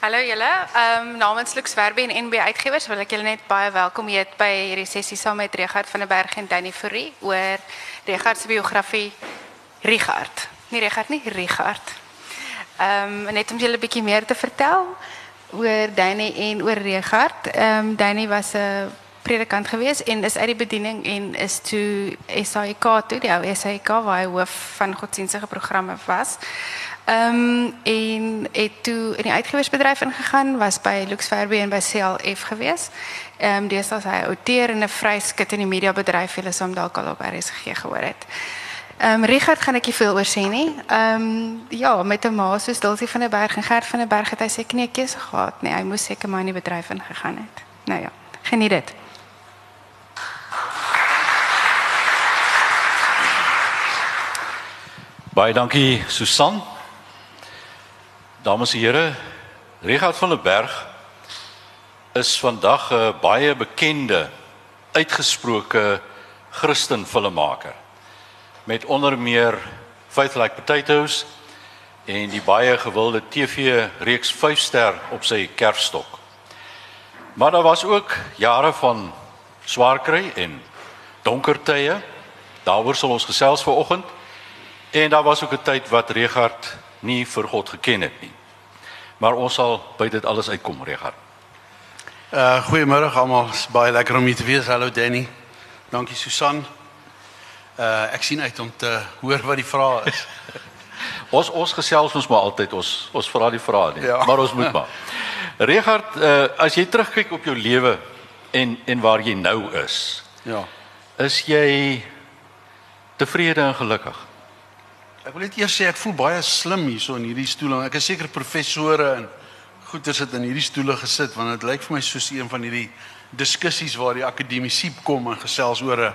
Hallo julle. Ehm um, namens Lux Werbe en NB Uitgewers wil ek julle net baie welkom heet by hierdie sessie saam met Regard van der Berg en Danny Fourie oor Regard se biografie Richard. Nie Regard nie, Richard. Ehm um, net om julle 'n bietjie meer te vertel oor Danny en oor Regard. Ehm um, Danny was 'n predikant gewees en is uit die bediening en is toe SAIK toe, die ou SAIK waar hy hoof van godsdienstige programme was. Ehm um, en het toe in die uitgewersbedryf ingegaan, was by Lux Verbe en by CLF gewees. Ehm um, as hy outeer in 'n vryskut in die mediabedryf, hulle sou hom dalk al op RSG gehoor het. Ehm um, Richard gaan ek nie veel oor sê nie. Ehm um, ja, met 'n ma soos Dulcie van der Berg en Gert van der Berg het hy seker nie 'n keuse gehad nie. Hy moes seker maar in die bedryf ingegaan het. Nou ja, geniet dit. Baie dankie Susan. Dames en here, Richard van der Berg is vandag 'n baie bekende uitgesproke Christen filmmaker met onder meer Faith Like Potatoes en die baie gewilde TV reeks 5 ster op sy kerfstok. Maar daar was ook jare van swaar kry en donker tye. Daaroor sal ons gesels vanoggend. En daar was ook 'n tyd wat Richard nie vir God geken het nie. Maar ons sal by dit alles uitkom, Regard. Uh goeiemôre almal. Baie lekker om hier te wees. Hallo Danny. Dankie Susan. Uh ek sien uit om te hoor wat die vrae is. ons ons gesels ons maar altyd ons ons vra die vrae nie, Ja. maar ons moet maar. Regard, uh as jy terugkyk op jou lewe en en waar jy nou is, Ja. is jy tevrede en gelukkig? Ek wil net eers sê ek voel baie slim hierso in hierdie stoel. Ek is seker professore en goeie sit in hierdie stoele gesit want dit lyk vir my soos een van hierdie diskussies waar die akademici kom en gesels oor 'n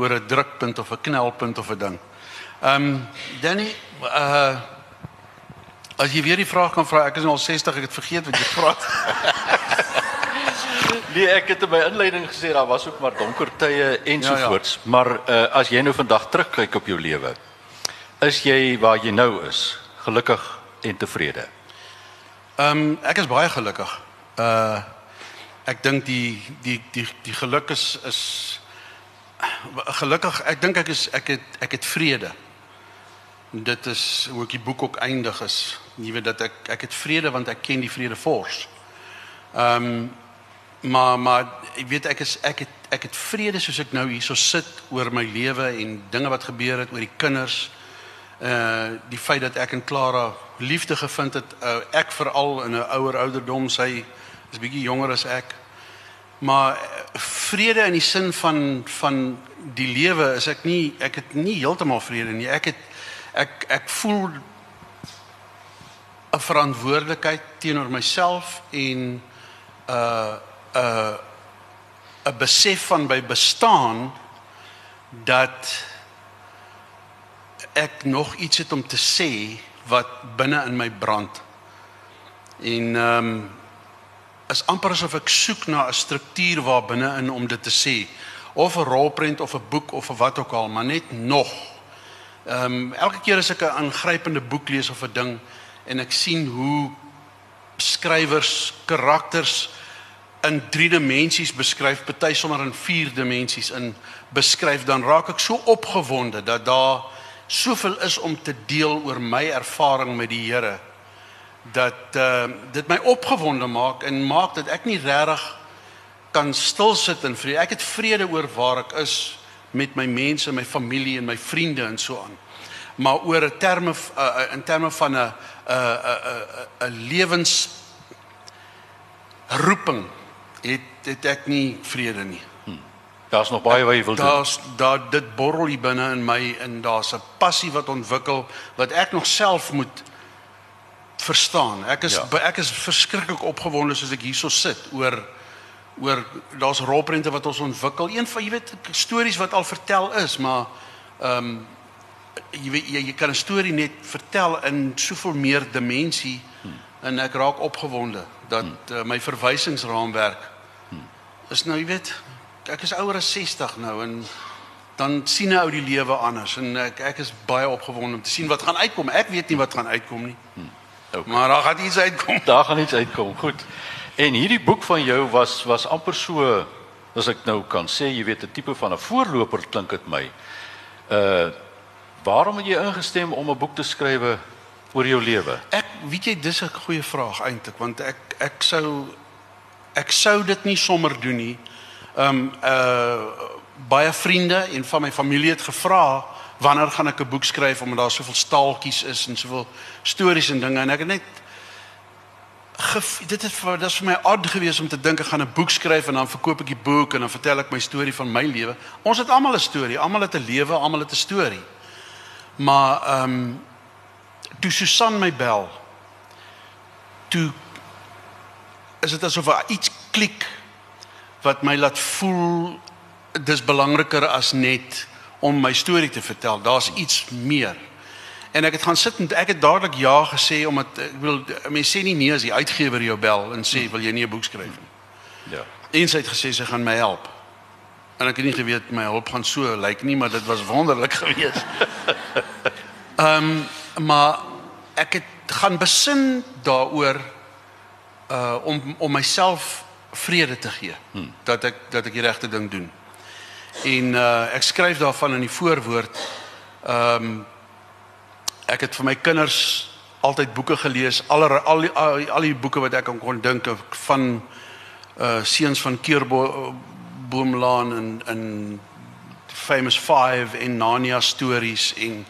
oor 'n drukpunt of 'n knelpunt of 'n ding. Ehm um, Danny, uh as jy weer die vraag kan vra, ek is nou al 60, ek het vergeet wat jy vra. Nee, ek het in my inleiding gesê daar was ook maar donker tye ensovoorts, ja, ja. maar uh, as jy nou vandag terugkyk op jou lewe, is jy waar jy nou is, gelukkig en tevrede? Ehm um, ek is baie gelukkig. Uh ek dink die die die die geluk is is gelukkig ek dink ek is ek het ek het vrede. Dit is hoe ek die boek ook eindig is. Jy weet dat ek ek het vrede want ek ken die vrede fors. Ehm um, maar maar ek weet ek is ek het ek het vrede soos ek nou hierso sit oor my lewe en dinge wat gebeur het oor die kinders uh die feit dat ek en Clara liefde gevind het uh, ek veral in 'n ouer ouderdom sy is bietjie jonger as ek. Maar uh, vrede in die sin van van die lewe is ek nie ek het nie heeltemal vrede nie. Ek het ek ek voel 'n verantwoordelikheid teenoor myself en uh uh 'n besef van by bestaan dat ek nog iets het om te sê wat binne in my brand. En ehm um, is amper asof ek soek na 'n struktuur waar binne in om dit te sê of 'n rolprent of 'n boek of wat ook al, maar net nog. Ehm um, elke keer as ek 'n aangrypende boek lees of 'n ding en ek sien hoe skrywers karakters in 3 dimensies beskryf, party sommer in 4 dimensies in beskryf, dan raak ek so opgewonde dat daar soveel is om te deel oor my ervaring met die Here dat uh, dit my opgewonde maak en maak dat ek nie regtig kan stil sit in vrede. Ek het vrede oor waar ek is met my mense, my familie en my vriende en so aan. Maar oor 'n terme uh, in terme van 'n 'n 'n 'n lewens roeping het het ek nie vrede nie. Daar's nog baie wat jy wil doen. Daar's daar dit borrel hier binne in my en daar's 'n passie wat ontwikkel wat ek nog self moet verstaan. Ek is Ja. ja. ek is verskriklik opgewonde soos ek hierso sit oor oor daar's rolprente wat ons ontwikkel. Een van jy weet stories wat al vertel is, maar ehm um, jy weet jy, jy kan 'n storie net vertel in soveel meer dimensie hmm. en ek raak opgewonde dat hmm. uh, my verwysingsraamwerk hmm. is nou jy weet ek is ouer as 60 nou en dan sien 'n ou die lewe anders en ek ek is baie opgewonde om te sien wat gaan uitkom. Ek weet nie wat gaan uitkom nie. Okay. Maar daar gaan iets uitkom. Daar gaan iets uitkom. Goed. En hierdie boek van jou was was amper so as ek nou kan sê, jy weet 'n tipe van 'n voorloper klink dit my. Uh waarom het jy ingestem om 'n boek te skryf oor jou lewe? Ek weet jy dis 'n goeie vraag eintlik want ek ek sou ek sou dit nie sommer doen nie. Um uh baie vriende en van my familie het gevra wanneer gaan ek 'n boek skryf omdat daar soveel staaltjies is en soveel stories en dinge en ek het net gef, dit het vir dit is vir my odd geweest om te dink ek gaan 'n boek skryf en dan verkoop ek die boek en dan vertel ek my storie van my lewe. Ons het almal 'n storie, almal het 'n lewe, almal het 'n storie. Maar um, toe Susan my bel. Toe is dit asof iets klik wat my laat voel dis belangriker as net om my storie te vertel. Daar's iets meer. En ek het gaan sit en ek het dadelik ja gesê omdat ek wil mense sê nie nee as die uitgewer jou bel en sê wil jy nie 'n boek skryf nie. Ja. En sy het gesê sy gaan my help. En ek het nie geweet my hulp gaan so lyk like nie, maar dit was wonderlik geweest. Ehm um, maar ek het gaan besin daaroor uh om om myself vrede te gee hmm. dat ek dat ek die regte ding doen. En uh ek skryf daarvan in die voorwoord ehm um, ek het vir my kinders altyd boeke gelees, al al die, al, al die boeke wat ek kon dink van uh seuns van Keurbo Boomlaan en in Famous 5 en Narnia stories en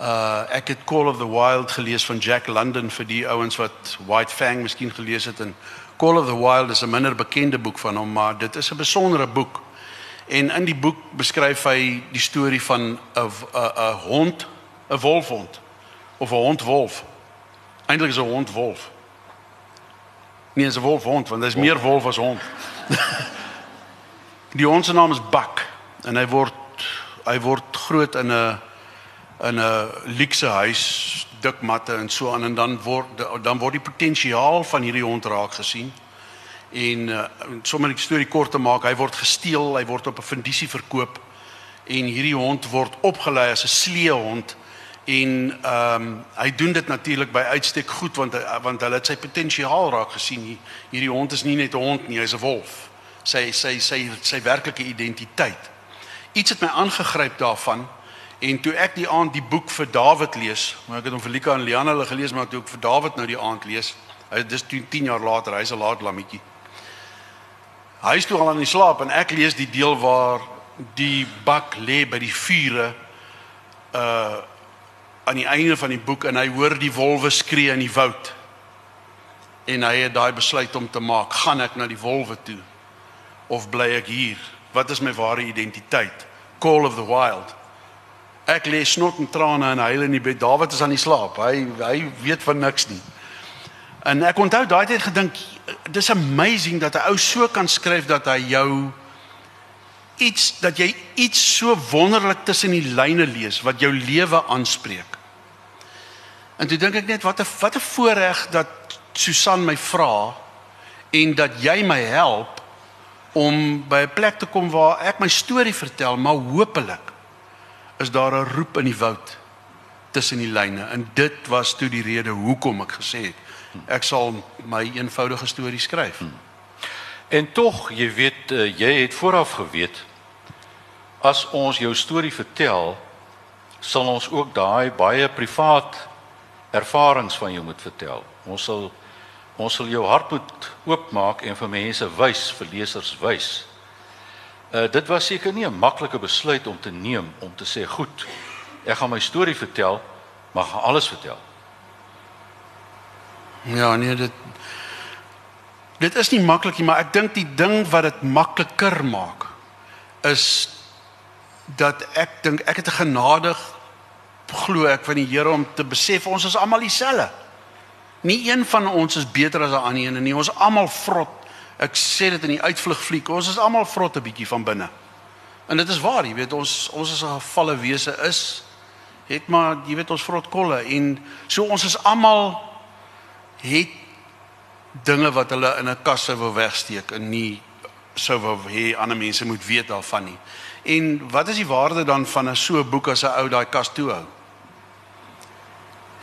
uh ek het Call of the Wild gelees van Jack London vir die ouens wat White Fang miskien gelees het en Call of the Wild is 'n minder bekende boek van hom maar dit is 'n besondere boek. En in die boek beskryf hy die storie van 'n 'n 'n hond 'n wolfhond of 'n hondwolf. Eintlik is 'n hondwolf. Is 'n wolfhond want daar's meer wolf as hond. Die hond se naam is Buck en hy word hy word groot in 'n in 'n luukse huis, dik matte en so aan en dan word dan word die potensiaal van hierdie hond raak gesien. En uh, sommer die storie kort te maak, hy word gesteel, hy word op 'n fundisie verkoop en hierdie hond word opgelei as 'n sleehond en ehm um, hy doen dit natuurlik by uitstek goed want want hulle het sy potensiaal raak gesien. Hierdie hond is nie net 'n hond nie hy's 'n wolf. Sy sy sy sy werklike identiteit. Iets het my aangegryp daarvan en toe ek die aand die boek vir Dawid lees maar ek het hom vir Lika en Liana hulle gelees maar toe ek vir Dawid nou die aand lees hy dis 10 jaar later hy's 'n laat lammetjie hy is toe al aan die slaap en ek lees die deel waar die bak lê by die vure uh aan die einde van die boek en hy hoor die wolwe skree in die woud. En hy het daai besluit om te maak, gaan ek na die wolwe toe of bly ek hier? Wat is my ware identiteit? Call of the wild. Ek lê snot en trane en huil in die bed. Dawid is aan die slaap. Hy hy weet van niks nie. En ek onthou daai tyd gedink dis amazing dat 'n ou so kan skryf dat hy jou iets dat jy iets so wonderlik tussen die lyne lees wat jou lewe aanspreek. En toe dink ek net wat 'n wat 'n voorreg dat Susan my vra en dat jy my help om by 'n plek te kom waar ek my storie vertel, maar hopelik is daar 'n roep in die woud tussen die lyne en dit was toe die rede hoekom ek gesê het ek sal my eenvoudige storie skryf. Hmm. En tog, jy weet, uh, jy het vooraf geweet as ons jou storie vertel, sal ons ook daai baie privaat ervarings van jou moet vertel. Ons sal ons sal jou hart moet oopmaak en vir mense wys, vir lesers wys. Uh dit was seker nie 'n maklike besluit om te neem om te sê, "Goed, ek gaan my storie vertel, maar gaan alles vertel." Ja, nee, dit Dit is nie maklik nie, maar ek dink die ding wat dit makliker maak is dat ek dink ek het 'n genadig glo ek van die Here om te besef ons is almal dieselfde. Nie een van ons is beter as 'n ander een nie. Ons almal vrot. Ek sê dit in die uitvlug fliek. Ons is almal vrot 'n bietjie van binne. En dit is waar, jy weet ons ons is 'n gevalle wese is het maar jy weet ons vrot kolle en so ons is almal het dinge wat hulle in 'n kas sou wou wegsteek en nie sou wou hê ander mense moet weet daarvan nie. En wat is die waarde dan van 'n so boek as 'n ou daai kas toe hou?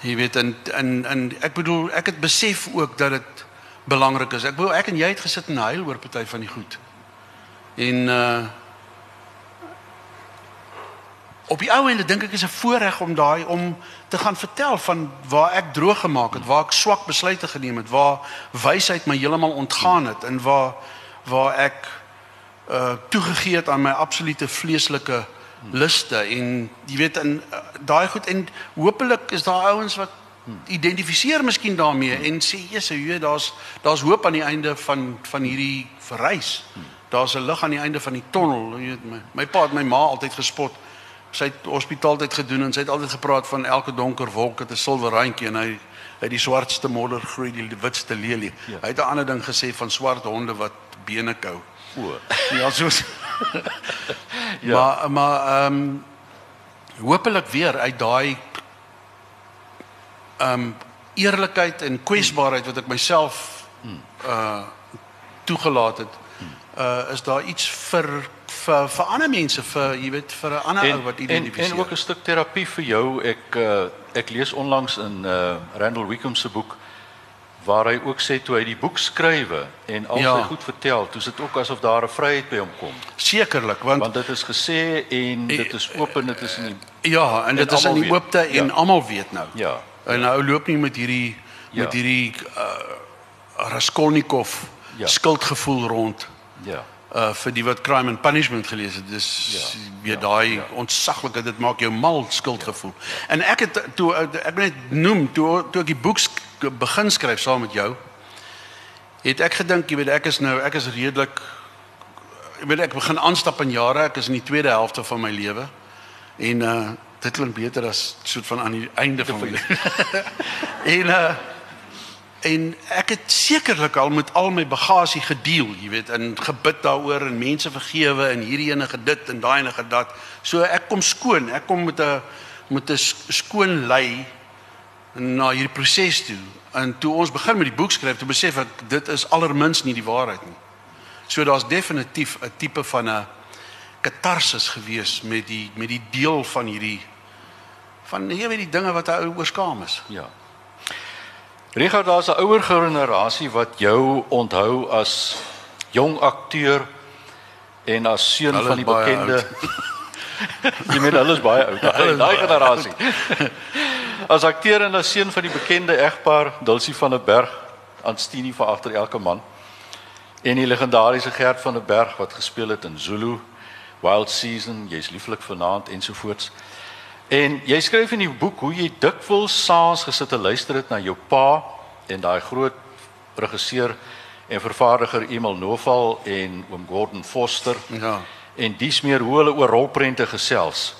Jy weet en en en ek bedoel ek het besef ook dat dit belangrik is. Ek bedoel ek en jy het gesit en huil oor party van die goed. En uh op die ou ende dink ek is 'n voorreg om daai om te gaan vertel van waar ek droog gemaak het, waar ek swak besluite geneem het, waar wysheid my heeltemal ontgaan het en waar waar ek uh toegegee het aan my absolute vleeslike luste en jy weet in uh, daai goed en hopelik is daar ouens wat identifiseer miskien daarmee en sê Jesus, jy weet daar's daar's hoop aan die einde van van hierdie verreis. Daar's 'n lig aan die einde van die tonnel. Jy weet my my pa het my ma altyd gespot sy het hospitaaltyd gedoen en sy het altyd gepraat van elke donker wolk het 'n silwer randjie en hy uit die swartste modder groei die witste lelie. Ja. Hy het 'n ander ding gesê van swart honde wat bene kou. O. Ja, soos ja. Maar maar ehm um, hopelik weer uit daai um, eerlikheid en kwesbaarheid wat ek myself uh toegelaat het. Uh is daar iets vir vir vir ander mense vir jy weet vir 'n ander ou wat identifiseer. En, en ook 'n stuk terapie vir jou. Ek uh, ek lees onlangs in uh, Randall Wickham se boek waar hy ook sê toe hy die boek skrywe en al ja. sy goed vertel, toe sit ook asof daar 'n vryheid by hom kom. Sekerlik, want want dit is gesê en dit is oop en dit is in die Ja, en dit is in die oopte en ja. almal weet nou. Ja. En nou loop nie met hierdie ja. met hierdie uh, Raskolnikov ja. skuldgevoel rond. Ja uh vir die wat crime and punishment gelees het dis ja, weer ja, daai ja. ontsaglike dit maak jou mal skuldgevoel. Ja. En ek het toe ek net noem toe toe ek die boek begin skryf saam met jou het ek gedink jy weet ek is nou ek is redelik ek weet ek begin aanstap in jare ek is in die tweede helfte van my lewe en uh dit klink beter as soort van aan die einde van lewe. en uh En ek het sekerlik al met al my bagasie gedeel, jy weet, en gebid daaroor en mense vergewe en hierdie ene gedit en daai ene gedat. So ek kom skoon, ek kom met 'n met 'n skoon lei na hierdie proses toe. En toe ons begin met die boek skryf, toe besef ek dit is allermins nie die waarheid nie. So daar's definitief 'n tipe van 'n katarsis gewees met die met die deel van hierdie van jy weet die dinge wat hy oorskaam is. Ja. Richard, daar's 'n ouer generasie wat jou onthou as jong akteur en as seun van die bekende Jy meen alles baie oud. Daai generasie. As akteur en as seun van die bekende egpaar Dulcie van der Berg, Anstini vir agter elke man. En die legendariese Gert van der Berg wat gespeel het in Zulu, Wild Season, jy's lieflik vanaand ensovoorts. En jy skryf in die boek hoe jy dikwels saans gesit en luister het na jou pa en daai groot regisseur en vervaardiger Emil Noval en oom Gordon Foster. Ja. En dis meer hoe hulle oor rolprente gesels.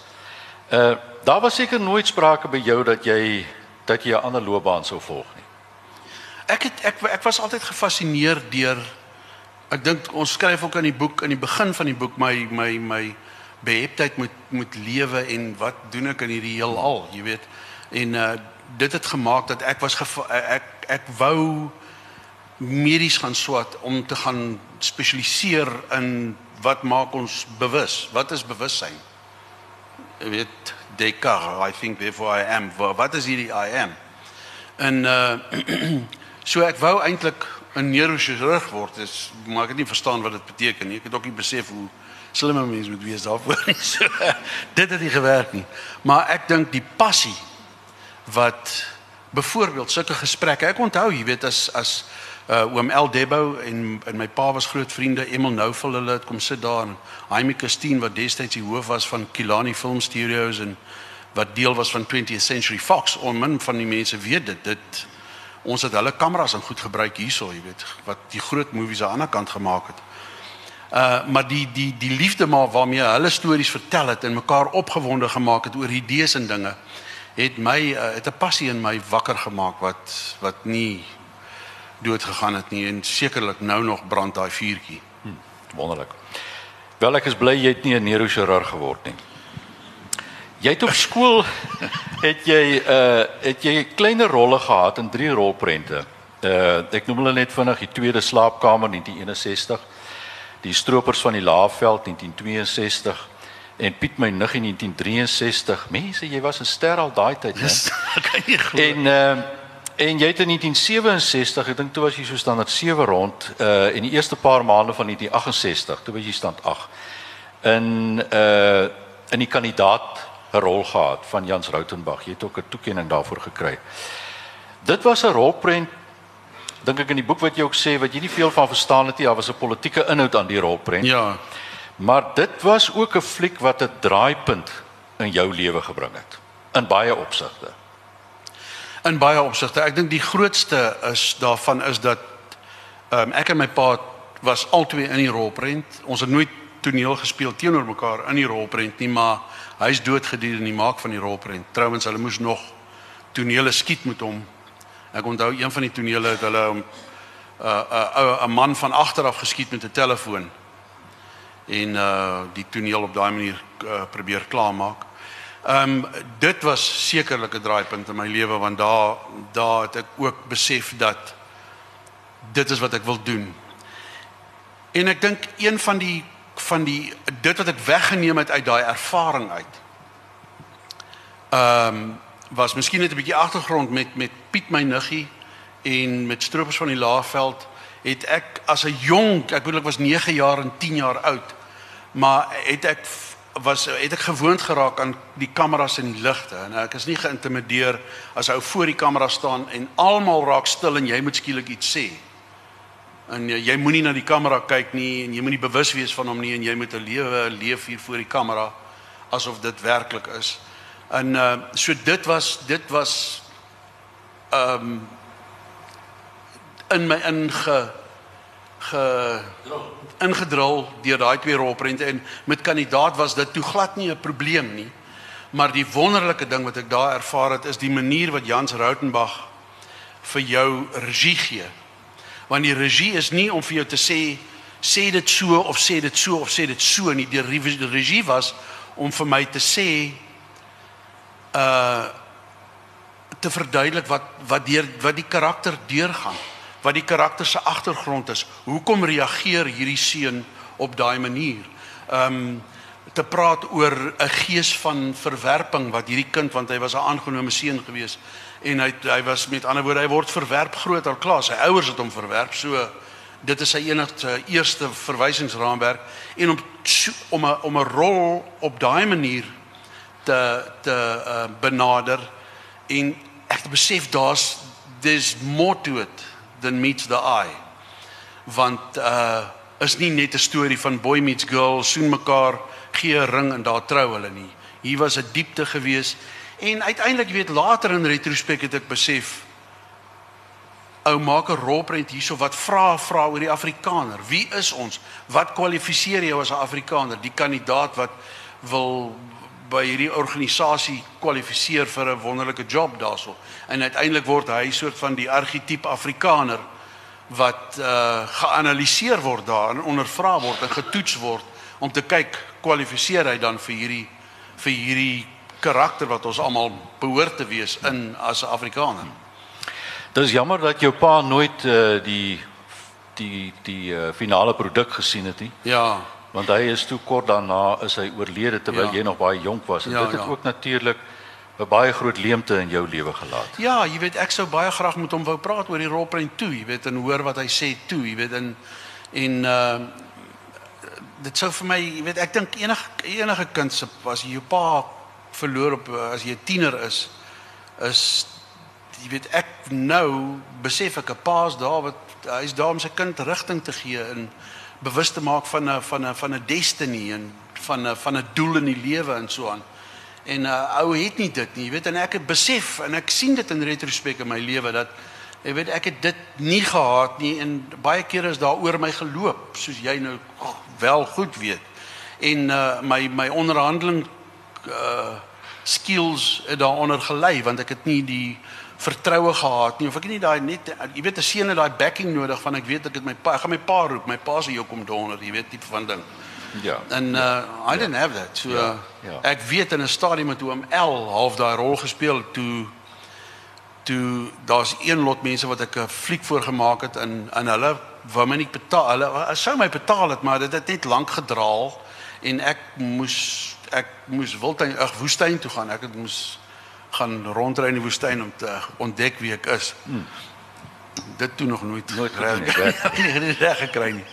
Uh daar was seker nooit sprake by jou dat jy dat jy 'n ander loopbaan sou volg nie. Ek het ek ek was altyd gefassineer deur ek dink ons skryf ook in die boek in die begin van die boek my my my beheptheid moet moet lewe en wat doen ek in hierdie heelal, jy weet. En uh dit het gemaak dat ek was ek ek wou medies gaan swat om te gaan spesialiseer in wat maak ons bewus? Wat is bewussyn? Jy weet Descartes, I think therefore I am. Wat is hierdie I am? En uh so ek wou eintlik 'n neurochirurg word, is maar ek het nie verstaan wat dit beteken nie. Ek het ook nie besef hoe slimme mense moet wees daarvoor nie. So, dit het nie gewerk nie. Maar ek dink die passie wat byvoorbeeld sulke gesprekke. Ek onthou, jy weet as as uh oom El Debo en en my pa was groot vriende, Emil Nouvel hulle het kom sit daar en Jaime Christine wat destyds die hoof was van Kilani Film Studios en wat deel was van 20th Century Fox. On min van die mense weet dit. Dit ons het hulle kameras en goed gebruik hierso, jy weet, wat die groot movies aan die ander kant gemaak het. Uh maar die die die liefde maar waarmee hulle stories vertel het en mekaar opgewonde gemaak het oor idees en dinge het my uh, het 'n passie in my wakker gemaak wat wat nie dood gegaan het nie en sekerlik nou nog brand daai vuurtjie. Hm, wonderlik. Wel ek is bly jy het nie 'n neurochirurg geword nie. Jy het op skool het jy uh het jy kleiner rolle gehad in drie rolprente. Uh ek noem hulle net vinnig die tweede slaapkamer 1961 die stroopers van die Laagveld 1962 en Piet my nig in 1963. Mense, jy was 'n ster al daai tyd? Dis ek kan nie glo. En ehm en jy het in 1967, ek dink toe was jy so standaard 7 rond, uh in die eerste paar maande van 1968, toe was jy stand 8. In uh in die kandidaat rol gehad van Jans Rautenbach. Jy het ook 'n toekenning daarvoor gekry. Dit was 'n rolprent dink ek in die boek wat jy ook sê wat jy nie veel van verstaan het nie, daar was 'n politieke inhoud aan die rolprent. Ja. Maar dit was ook 'n fliek wat 'n draaipunt in jou lewe gebring het in baie opsigte. In baie opsigte. Ek dink die grootste is daarvan is dat ehm um, ek en my pa was albei in die rolprent. Ons het nooit toneel gespeel teenoor mekaar in die rolprent nie, maar hy's dood gedurende die maak van die rolprent. Trouwens, hulle moes nog tonele skiet met hom. Ek onthou een van die tonele het hulle 'n 'n 'n man van agter af geskiet met 'n telefoon. En uh die toneel op daai manier uh, probeer klaarmaak. Ehm um, dit was sekerlik 'n draaipunt in my lewe want daar daar het ek ook besef dat dit is wat ek wil doen. En ek dink een van die van die dit wat ek weggeneem het uit daai ervaring uit. Ehm um, was miskien net 'n bietjie agtergrond met met Piet my niggie en met stroopers van die Laagveld het ek as 'n jonk, ek bedoel ek was 9 jaar en 10 jaar oud, maar het ek was het ek gewoond geraak aan die kameras en die ligte en ek is nie geïntimideer as hy voor die kamera staan en almal raak stil en jy moet skielik iets sê. En jy, jy moenie na die kamera kyk nie en jy moenie bewus wees van hom nie en jy moet 'n lewe leef hier voor die kamera asof dit werklik is. En uh so dit was dit was ehm um, in my inge ge ingedrul deur daai twee rolprente en met kandidaat was dit toe glad nie 'n probleem nie. Maar die wonderlike ding wat ek daar ervaar het is die manier wat Jans Rautenbach vir jou regie gee. Want die regie is nie om vir jou te sê sê dit so of sê dit so of sê dit so nie. Die regie was om vir my te sê uh te verduidelik wat wat deur wat die karakter deurgaan, wat die karakter se agtergrond is. Hoekom reageer hierdie seun op daai manier? Um te praat oor 'n gees van verwerping wat hierdie kind want hy was 'n aangenome seun gewees en hy hy was met ander woorde hy word verwerp groter klas. Sy ouers het hom verwerp. So dit is sy enigste eerste verwysingsraamwerk en om om 'n om 'n rol op daai manier te te uh, benader en ek het besef daar's there's more to it than meets the eye want uh is nie net 'n storie van boy meets girl soen mekaar gee 'n ring en daar trou hulle nie hier was 'n diepte gewees en uiteindelik weet later in retrospek het ek besef ou maak 'n rolprent hierso wat vra vra oor die afrikaner. Wie is ons? Wat kwalifiseer jou as 'n afrikaner? Die kandidaat wat wil by hierdie organisasie kwalifiseer vir 'n wonderlike job daarso. En uiteindelik word hy soort van die argetipe Afrikaner wat uh geanaliseer word daar en ondervra word en getoets word om te kyk kwalifiseer hy dan vir hierdie vir hierdie karakter wat ons almal behoort te wees in as 'n Afrikaner. Dis jammer dat jou pa nooit uh die die die uh, finale produk gesien het nie. Ja want hy is toe kort daarna is hy oorlede terwyl ja. jy nog baie jonk was en ja, dit het ja. ook natuurlik 'n baie groot leemte in jou lewe gelaat. Ja, jy weet ek sou baie graag met hom wou praat oor die rolprent toe, jy weet en hoor wat hy sê toe, jy weet en en uh dit sou vir my, jy weet ek dink enige enige kind se as jy jou pa verloor op as jy 'n tiener is is jy weet ek nou besef ek 'n pa's daar wat hy's daar om sy kind rigting te gee in bewus te maak van 'n van 'n van 'n destiny en van 'n van 'n doel in die lewe en so aan. En uh ou het nie dit nie, jy weet en ek het besef en ek sien dit in retrospek in my lewe dat jy weet ek het dit nie gehad nie en baie kere is daar oor my geloop soos jy nou oh, wel goed weet. En uh my my onderhandeling uh skills het daaronder gelei want ek het nie die vertroue gehad nie of ek nie daai net jy weet 'n seun het daai backing nodig van ek weet ek het my pa ek gaan my pa roep my pa se jou kom donder jy weet tipe van ding ja en uh I didn't have that so ja, ja. ek weet in 'n stadium toe om L half daai rol gespeel toe toe daar's een lot mense wat ek 'n fliek voor gemaak het in in hulle wou my nie betaal hulle sou my betaal het maar dit het net lank gedraal en ek moes ek moes Wildtuin ag woestyn toe gaan. Ek het moes gaan rondry in die woestyn om te ontdek wie ek is. Hmm. Dit toe nog nooit Nooit reg nie reg gekry nie.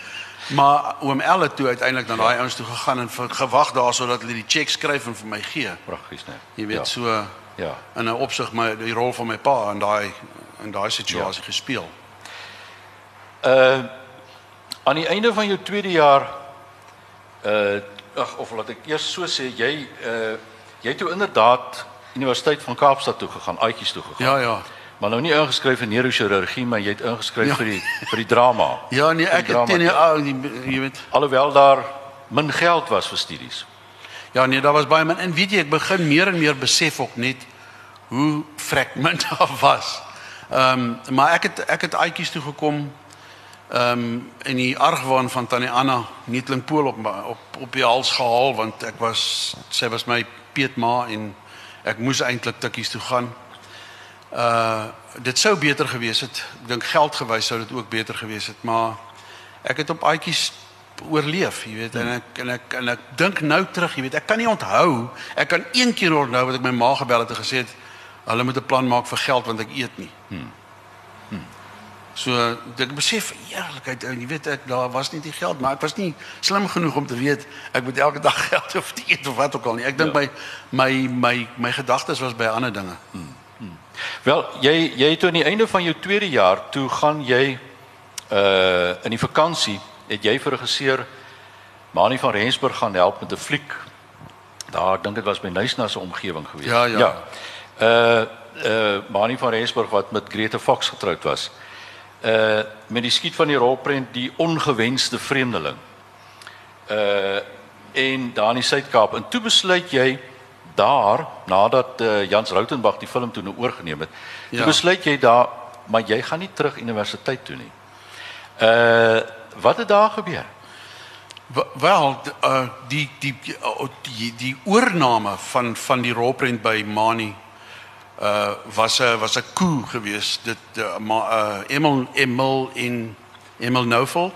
Maar oom Elle toe uiteindelik na daai ouens toe gegaan en gewag daar sodat hulle die cheque skryf en vir my gee. Pragtig, né? Jy weet ja. so Ja. in 'n opsig my die rol van my pa in daai in daai situasie ja. gespeel. Uh aan die einde van jou tweede jaar uh ag of laat ek eers so sê jy uh jy het toe inderdaad Universiteit van Kaapstad toe gegaan, uitjies toe gegaan. Ja ja. Maar nou nie ingeskryf in neurochirurgie, maar jy het ingeskryf Ja. vir die vir die drama. Ja nee, ek het teen die ou die- jy weet alhoewel daar min geld was vir studies. Ja nee, daar was baie min en weet jy ek begin meer en meer besef ook net hoe min daar was. Ehm um, maar ek het ek het uitjies toe gekom ehm um, in die argwaan van tannie Anna Nietlinkpool op my- op op die hals gehaal want ek was sy was my peetma en ek moes eintlik tikkies toe gaan. Uh dit sou beter gewees het. Ek dink geldgewys sou dit ook beter gewees het, maar ek het op uitjies oorleef, jy weet, en ek en ek en ek dink nou terug, jy weet, ek kan nie onthou. Ek kan een keer onthou wat ek my ma gebel het en gesê het hulle moet 'n plan maak vir geld want ek eet nie. Hmm. So ek besef eerlikheid, jy weet ek daar was nie die geld, maar ek was nie slim genoeg om te weet ek moet elke dag geld of eet of wat ook al nie. Ek dink Ja. my my my my gedagtes was by ander dinge. Wel, jy jy het toe aan die einde van jou tweede jaar toe gaan jy uh in die vakansie het jy vir regisseur Mani van Rensburg gaan help met 'n fliek. Daar ek dink dit was by Nysna se omgewing geweest. Ja, ja. Uh uh Mani van Rensburg wat met Grete Fox getroud was. Uh met die skiet van die rolprent die ongewenste vreemdeling. Uh en daar in die Suid-Kaap en toe besluit jy daar nadat uh, Jans Rautenbach die film toe nou oorgeneem het. Toe Ja. besluit jy daar maar jy gaan nie terug universiteit toe nie. Uh wat het daar gebeur? Wel- uh die die uh, die die oorname van van die rolprent by Mani uh was 'n was 'n coup geweest. Dit uh, ma, uh Emil Emil in Emil Nouvel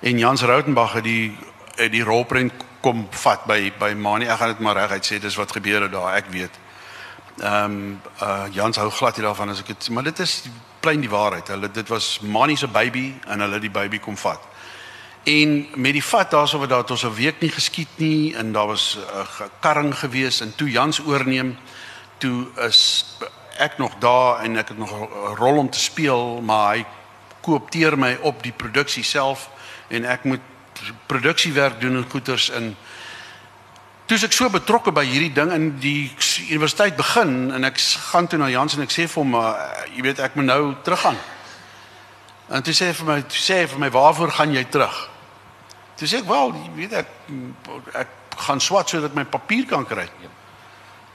en Jans Rautenbach het die het die rolprent kom vat by by Mani. Ek gaan dit maar reguit sê, dis wat gebeur het daar, ek weet. Ehm um, uh Jans hou glad nie daarvan as ek dit maar dit is plain die waarheid. Hulle dit was Mani se baby en hulle die baby kom vat. En met die vat daarso wat daar ons 'n week nie geskiet nie en daar was 'n karring gewees en toe Jans oorneem, toe is ek nog daar en ek het nog 'n rol om te speel, maar hy koopteer my op die produksie self en ek moet produksiewerk doen en goeters in is ek so betrokke by hierdie ding in die universiteit begin en ek gaan toe na Jans en ek sê vir hom, uh, jy weet ek moet nou teruggaan. En toe sê hy vir my, toe sê hy vir my, "Waarvoor gaan jy terug?" Toe sê ek, "Wel, jy weet ek ek gaan swat sodat ek my papier kan kry."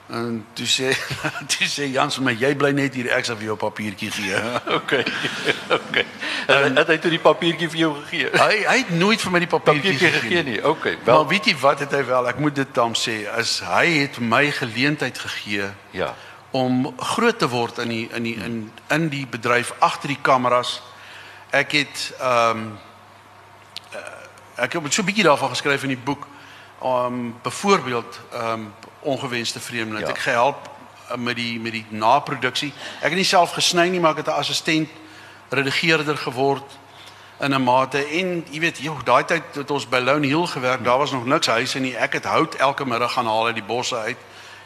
En toe sê toe sê Jans my, "Jy bly net hier, ek sal vir jou papiertjie gee." Okay. okay. En het hy toe die papiertjie vir jou gegee? hy hy het nooit vir my die papiertjie Papiertjie gegee gegee nie. Okay. Wel, Wel, weet jy wat het hy wel? Ek moet dit dan sê, as hy het my geleentheid gegee ja. om groot te word in die in die in in die bedryf agter die kameras. Ek het ehm um, ek het so 'n bietjie daarvan geskryf in die boek. Um byvoorbeeld ehm um, ongewenste vreemdeling. Ja. Ek gehelp uh, met die met die naproduksie. Ek het nie self gesny nie, maar ek het 'n assistent redigeerder geword in 'n mate en jy weet, joh, daai tyd het ons by Lone Hill gewerk. Daar was nog niks huise nie. Ek het hout elke middag gaan haal uit die bosse uit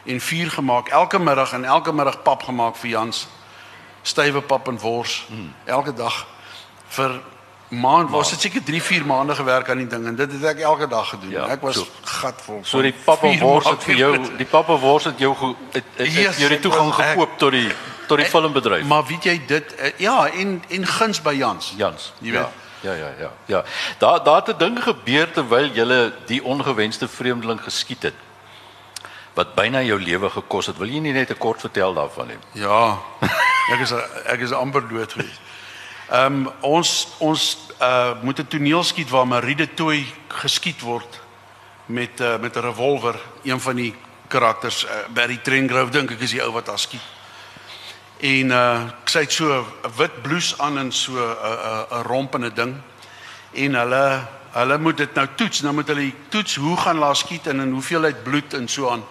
en vuur gemaak elke middag en elke middag pap gemaak vir Jans. Stywe pap en wors hmm. elke dag vir maand was dit seker 3 4 maande gewerk aan die ding en dit het ek elke dag gedoen. Ja, ek was so. gatvol. So die pappa wors het vir jou, die pappa wors het jou het, het, het Yes, jou die toegang ek- gekoop tot die tot die filmbedryf. Maar weet jy dit eh, ja en en guns by Jans. Jans. Jy weet. Ja, ja, ja, ja. Ja. Daar daar het 'n ding gebeur terwyl jy die ongewenste vreemdeling geskiet het. Wat byna jou lewe gekos het. Wil jy nie net 'n kort vertel daarvan nie? Ja. Ek is ek is amper dood gewees. Ehm um, ons ons uh moet 'n toneel skiet waar Maride Tooi geskiet word met uh, met 'n revolver, een van die karakters uh, Barry Trengrove dink ek is die ou wat daar skiet. En uh sy het so 'n wit blouse aan en so 'n 'n 'n rompende ding. En hulle hulle moet dit nou toets. Nou moet hulle toets hoe gaan laat skiet en in hoeveelheid bloed en so aan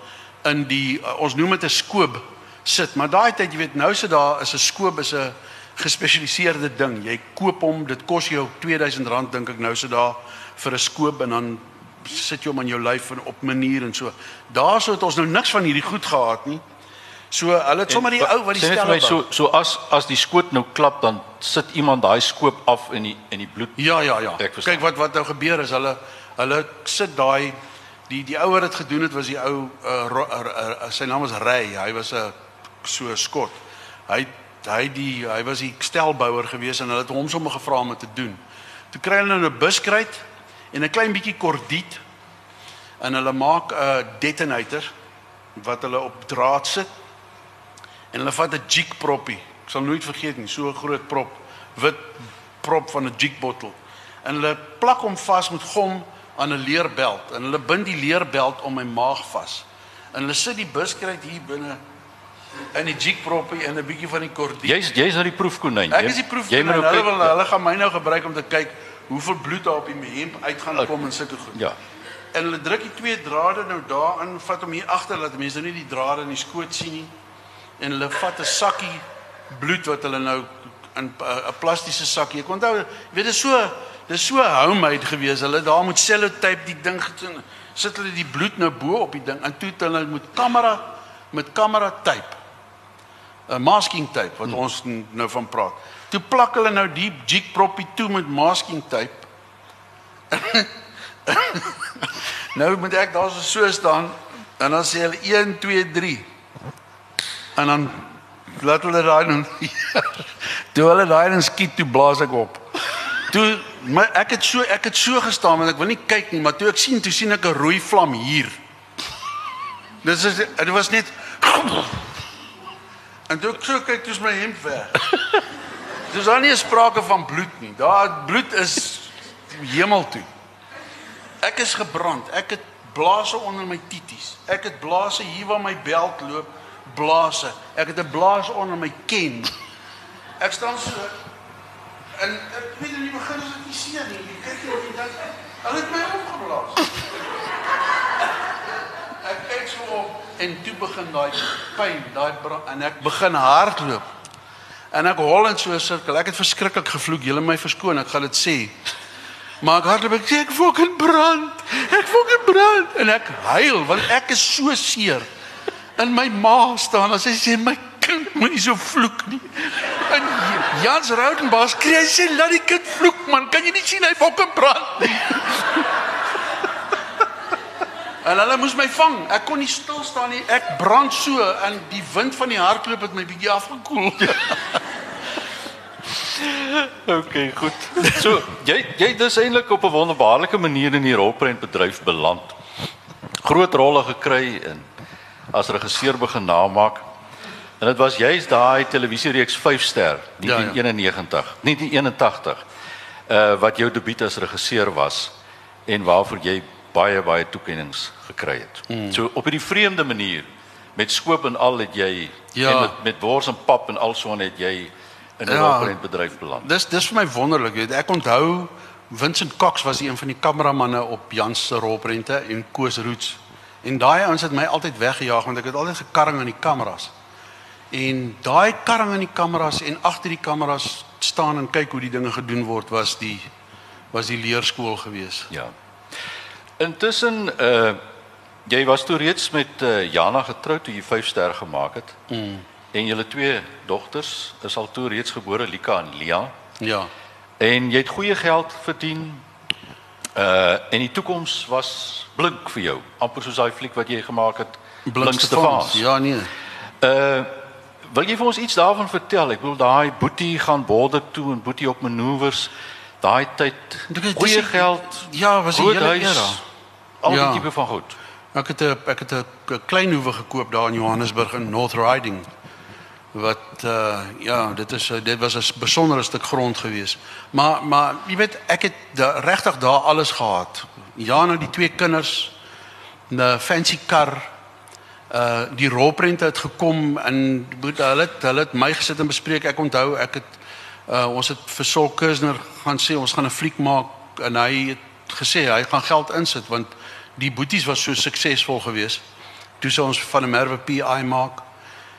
in die uh, ons noem dit 'n skoop sit. Maar daai tyd, jy weet, nou sit daar is 'n skoop is 'n gespesialiseerde ding. Jy koop hom, dit kos jou R2000 dink ek nou sit daar vir 'n skoop en dan sit jy hom aan jou lyf en op manier en so. Daarso het ons nou niks van hierdie goed gehad nie. So hulle het sommer die ou wat die stel my so so as as die skoot nou klap dan sit iemand daai skoop af in die in die bloed. Ja, ja, ja. Kyk wat wat nou gebeur is hulle hulle sit daai die die ouer wat gedoen het was die ou uh, ro- uh, uh, uh, sy naam was Ray. Hy was 'n so skot. Hy hy die hy was die stelbouer gewees en hulle het hom sommer gevra om dit te doen. Toe kry hulle 'n buskruit en 'n klein bietjie kordiet en hulle maak 'n detonator wat hulle op draad sit en hulle vat 'n jig proppie. Ek sal nooit vergeet nie, so 'n groot prop, wit prop van 'n jig bottel. En hulle plak hom vas met gom aan 'n leerbelt en hulle bind die leerbelt om my maag vas. En hulle sit die buskruit hier binne in die jig proppie en 'n bietjie van die kordiet. Jy's jy's nou die proefkonyn. Ek is die proef Jy moet hulle nou wil kyk. hulle gaan my nou gebruik om te kyk hoeveel bloed daar op die hemp uit gaan kom en sulke goed. Ja. En hulle druk die twee drade nou daarin, vat hom hier agter dat mense nou nie die drade in die skoot sien nie. En hulle vat 'n sakkie bloed wat hulle nou in 'n 'n plastiese sakkie. Ek onthou, jy weet dit is so dis so homemade gewees. Hulle daar met sellotape die ding gedoen. Sit hulle die bloed nou bo op die ding en toe hulle met kamera met kamera tape 'n masking tape wat ons n- nou van praat. Toe plak hulle nou die jig proppie toe met masking tape. nou moet ek daar so staan en dan sê hulle 1 2 3. En dan laat hulle daai nou toe hulle daai dan skiet toe blaas ek op. Toe my ek het so ek het so gestaan want ek wil nie kyk nie, maar toe ek sien toe sien ek 'n rooi vlam hier. Dis is dit was net En toe ek so kyk, toe is my hemp weg. Dis daar nie sprake van bloed nie. Daar bloed is hemel toe. Ek is gebrand. Ek het blaase onder my tities. Ek het blaase hier waar my beld loop, blaase. Ek het 'n blaas onder my ken. Ek staan so en ek weet in die begin is dit nie seer nie. Jy kyk net jy dink hulle het my opgeblaas. So op en toe begin daai pyn, daai en ek begin hardloop. En ek hol in so 'n sirkel. Ek het verskriklik gevloek. Julle my verskoon, ek gaan dit sê. Maar ek hardloop ek sê ek fucking brand. Ek fucking brand en ek huil want ek is so seer. In my ma staan en sy sê my kind moenie so vloek nie. En Jans Raudenbaas skree hy sê laat die kind vloek man. Kan jy nie sien hy fucking brand nie. En hulle moes my vang. Ek kon nie stil staan nie. Ek brand so en die wind van die hardloop het my bietjie afgekoel. Okay, goed. So, jy jy dis eintlik op 'n wonderbaarlike manier in die rolprentbedryf beland. Groot rolle gekry en as regisseur begin namaak. En dit was juist daai televisiereeks 5 ster, Ja, ja. 1991, 1981. Uh wat jou debuut as regisseur was en waarvoor jy baie baie toekenninge gekry het. Mm. So op 'n vreemde manier met skoop en al het jy Ja. en met met wors en pap en alsoon het jy in 'n Ja. rolprentbedryf beland. Dis dis vir my wonderlik, weet. Ek onthou Vincent Cox was een van die kameramanne op Jans se rolprente en Koos Roots. En daai ouens het my altyd weggejaag want ek het altyd gekarring aan die kameras. En daai karring aan die kameras en agter die kameras staan en kyk hoe die dinge gedoen word was die was die leerskool gewees. Ja. Intussen uh jy was toe reeds met uh, Jana getroud toe jy 5 ster gemaak het. Mm. En julle twee dogters is al toe reeds gebore, Lika en Lia. Ja. En jy het goeie geld verdien. Uh en die toekoms was blink vir jou, amper soos daai fliek wat jy gemaak het, Blink Stefans. Ja, nee. Uh wil jy vir ons iets daarvan vertel? Ek bedoel daai boetie gaan borde toe en boetie op manoeuvres. Daai tyd goeie dis- geld. Ja, was 'n hele era. Al die Ja. tipe van goed. Ek het 'n ek het 'n klein hoewe gekoop daar in Johannesburg in North Riding. Wat uh ja, dit is dit was 'n besondere stuk grond gewees. Maar maar jy weet, ek het da- regtig daar alles gehad. Ja, nou die twee kinders, 'n fancy kar. Uh die rolprente het gekom en moet hulle het, hulle het my gesit en bespreek. Ek onthou ek het uh ons het vir Sol Kursner gaan sê ons gaan 'n fliek maak en hy het gesê hy gaan geld insit want die boeties was so suksesvol geweest. Toe sou ons van 'n Merwe PI maak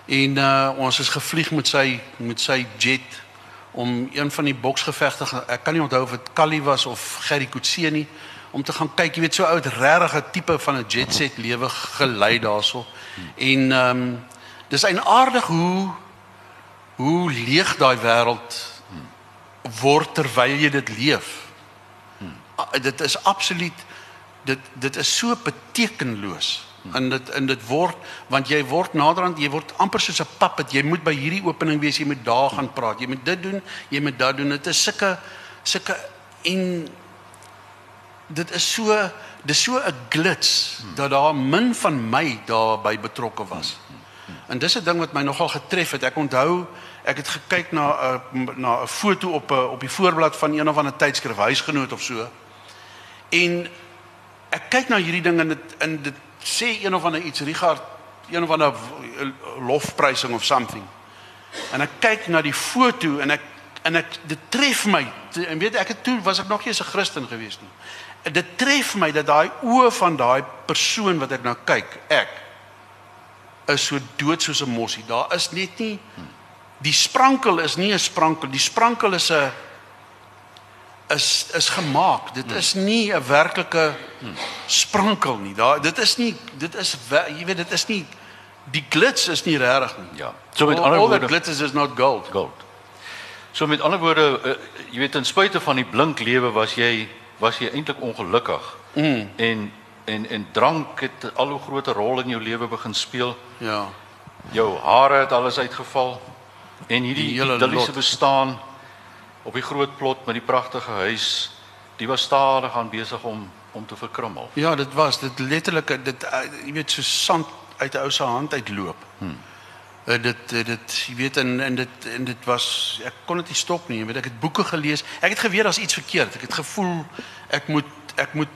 en uh, ons is gevlieg met sy met sy jet om een van die boksgevegte ek kan nie onthou of dit Kali was of Gerry Coetzee nie om te gaan kyk, jy weet so oud regtige tipe van 'n jet set lewe gelei daarso. En ehm um, dis eienaardig hoe hoe leeg daai wêreld word terwyl jy dit leef. Hmm. Dit is absoluut dit dit is so betekenloos. En dit en dit word want jy word naderhand jy word amper soos 'n puppet. Jy moet by hierdie opening wees, jy moet daar gaan praat. Jy moet dit doen, jy moet dat doen. Dit is sulke sulke en dit is so dis so 'n glits dat daar min van my daarbey betrokke was. En dis 'n ding wat my nogal getref het. Ek onthou ek het gekyk na 'n na 'n foto op 'n uh, op die voorblad van een of ander tydskrif huisgenoot of so. En ek kyk na hierdie ding en dit in dit sê een of ander iets Richard een of ander lofprysing of something. En ek kyk na die foto en ek en ek dit tref my en weet ek het toe was ek nog nie 'n Christen gewees nie. Dit tref my dat daai oë van daai persoon wat ek nou kyk, ek is so dood soos 'n mossie. Daar is net nie die sprankel is nie 'n sprankel, die sprankel is 'n is is gemaak. Dit is nie 'n werklike sprankel nie. Daar dit is nie dit is jy weet dit is nie die glits is nie regtig nie. Ja. So met ander woorde, all the glitters is not gold. Gold. So met ander woorde, uh, jy weet ten spyte van die blink lewe was jy was jy eintlik ongelukkig. Mm. En en en drank het al 'n groter rol in jou lewe begin speel. Ja. Jou hare het alles uitgeval en hierdie idilliese bestaan op die groot plot met die pragtige huis, die was stadig aan besig om om te verkrummel. Ja, dit was dit letterlik dit uh, jy weet so sand uit 'n ou se hand uitloop. Hmm. Uh, dit uh, dit jy weet en en dit en dit was ek kon dit nie stop nie, weet ek het boeke gelees. Ek het geweet daar's iets verkeerd. Ek het gevoel ek moet ek moet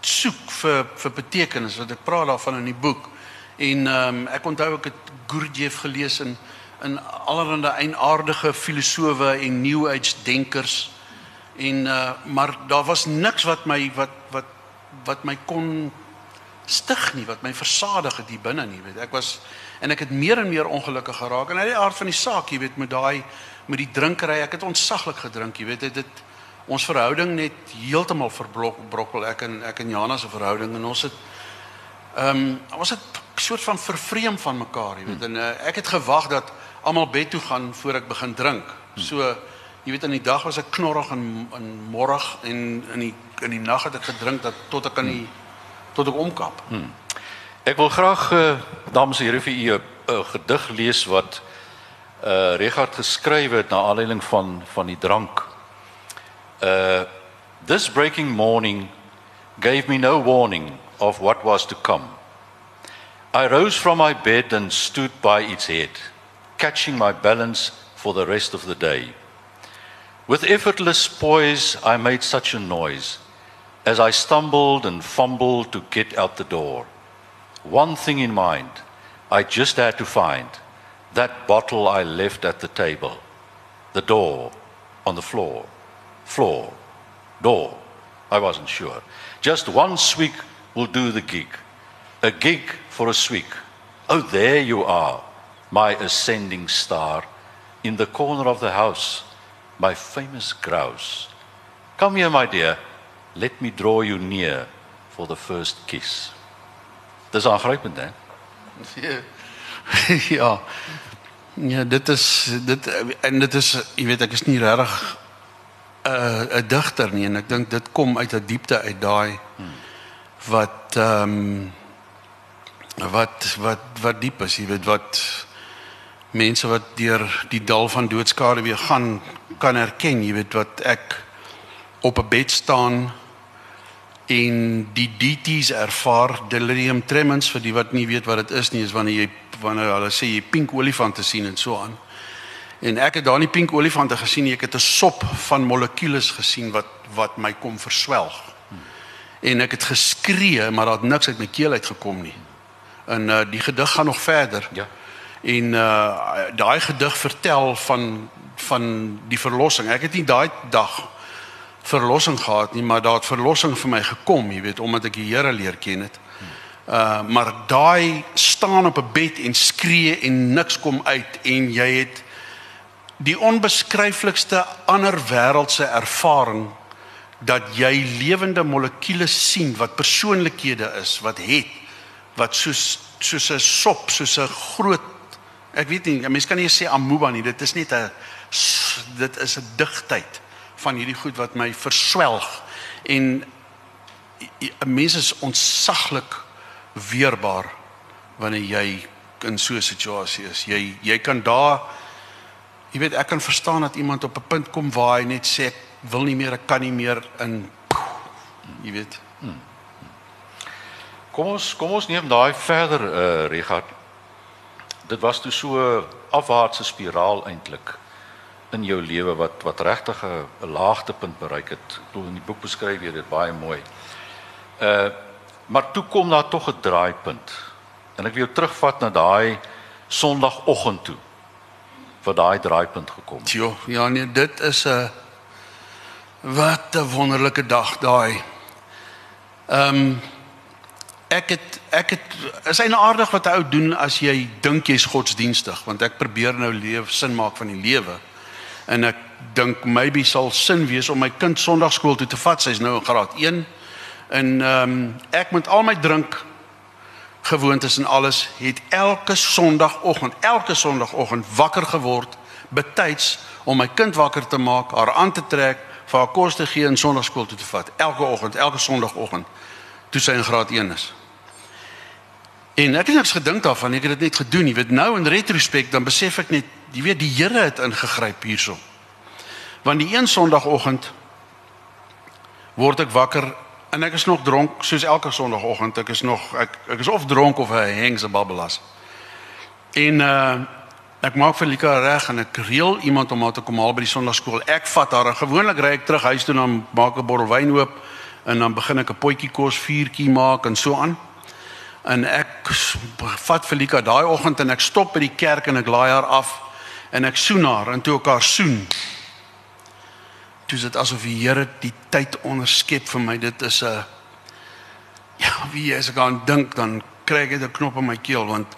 soek vir vir betekenis wat ek praat daarvan in die boek. En ehm um, ek onthou ek het Gurdjieff gelees en in allerlei eienaardige filosowe en new age denkers. En uh maar daar was niks wat my wat wat wat my kon stig nie wat my versadig het hier binne nie weet. Ek was en ek het meer en meer ongelukkig geraak. En uit die aard van die saak jy weet met daai met die drinkery ek het ontsaglik gedrink jy weet. Dit het ons verhouding net heeltemal verbrokkel ek en ek en Jana se verhouding. En ons het ehm um, ons het soort van vervreem van mekaar jy weet. En uh, ek het gewag dat almal bed toe gaan voor ek begin drink. So jy weet in die dag was ek knorrig en in môre en in die in die nag het ek gedrink dat tot ek aan die tot ek omkap. Hmm. Ek wil graag uh, dames en here vir u 'n uh, gedig lees wat uh Richard geskryf het na aanleiding van van die drank. Uh this breaking morning gave me no warning of what was to come. I rose from my bed and stood by its head. Catching my balance for the rest of the day. With effortless poise, I made such a noise as I stumbled and fumbled to get out the door. One thing in mind, I just had to find that bottle I left at the table, the door on the floor, floor, door. I wasn't sure. Just one swig will do the gig. A gig for a swig. Oh, there you are my ascending star, in the corner of the house, my famous grouse. Come here, my dear, let me draw you near for the first kiss. Dis aangrypend, hè? ja. Ja, dit is dit en dit is jy weet ek is nie regtig uh, 'n digter nie en ek dink dit kom uit 'n diepte uit daai wat ehm um, wat wat wat diep is, jy weet wat mense wat deur die dal van doodskade weer gaan kan erken, jy weet wat ek op 'n bed staan en die DT's ervaar delirium tremens vir die wat nie weet wat dit is nie is wanneer jy wanneer hulle sê jy pink olifante sien en so aan. En ek het daar nie pink olifante gesien nie, ek het 'n sop van molekules gesien wat wat my kom verswelg. En ek het geskree, maar daar het niks uit my keel uitgekom nie. En uh, die gedig gaan nog verder. Ja. En uh daai gedig vertel van van die verlossing. Ek het nie daai dag verlossing gehad nie, maar daar het verlossing vir my gekom, jy weet, omdat ek die Here leer ken het. Uh maar daai staan op 'n bed en skree en niks kom uit en jy het die onbeskryflikste ander wêreldse ervaring dat jy lewende molekules sien wat persoonlikhede is, wat het wat soos soos 'n sop, soos 'n groot ek weet nie, mense kan nie sê amoeba nie, dit is net 'n dit is 'n digtheid van hierdie goed wat my verswelg en 'n mens is ontsaglik weerbaar wanneer jy in so 'n situasie is. Jy jy kan daar jy weet ek kan verstaan dat iemand op 'n punt kom waar hy net sê wil nie meer, ek kan nie meer in jy weet. Hmm. Kom ons kom ons neem daai verder uh Richard. Dit was toe so 'n afwaartse spiraal eintlik in jou lewe wat wat regtig 'n laagtepunt bereik het. Ek bedoel in die boek beskryf jy dit baie mooi. Uh maar toe kom daar tog 'n draaipunt. En ek wil jou terugvat na daai Sondagoggend toe waar daai draaipunt gekom het. Jo, ja nee, dit is 'n wat 'n wonderlike dag daai. Ehm um, ek het ek het is eintlik aardig wat 'n ou doen as jy dink jy's godsdienstig, want ek probeer nou leef sin maak van die lewe en ek dink maybe sal sin wees om my kind Sondagskool toe te vat. Sy's nou in graad 1. En ehm um, ek moet al my drink gewoontes en alles het elke Sondagoggend, elke Sondagoggend wakker geword betyds om my kind wakker te maak, haar aan te trek, vir haar kos te gee en Sondagskool toe te vat. Elke oggend, elke Sondagoggend toe sy in graad 1 is. En ek het niks gedink daarvan, ek het dit net gedoen. Jy weet nou in retrospek dan besef ek net jy weet die Here het ingegryp hierso. Want die een Sondagoggend word ek wakker en ek is nog dronk soos elke Sondagoggend. Ek is nog ek ek is of dronk of 'n hengse babbelas. En uh ek maak vir Lika reg en ek reël iemand om haar te kom haal by die Sondagskool. Ek vat haar en gewoonlik ry ek terug huis toe en dan maak ek 'n bottel wyn oop en dan begin ek 'n potjie kos vuurtjie maak en so aan en ek vat Felika daai oggend en ek stop by die kerk en ek laai haar af en ek soen haar en toe ek haar soen toe dit asof die Here die tyd onderskep vir my. Dit is 'n ja wie as ek aan dink dan kry ek 'n knop in my keel want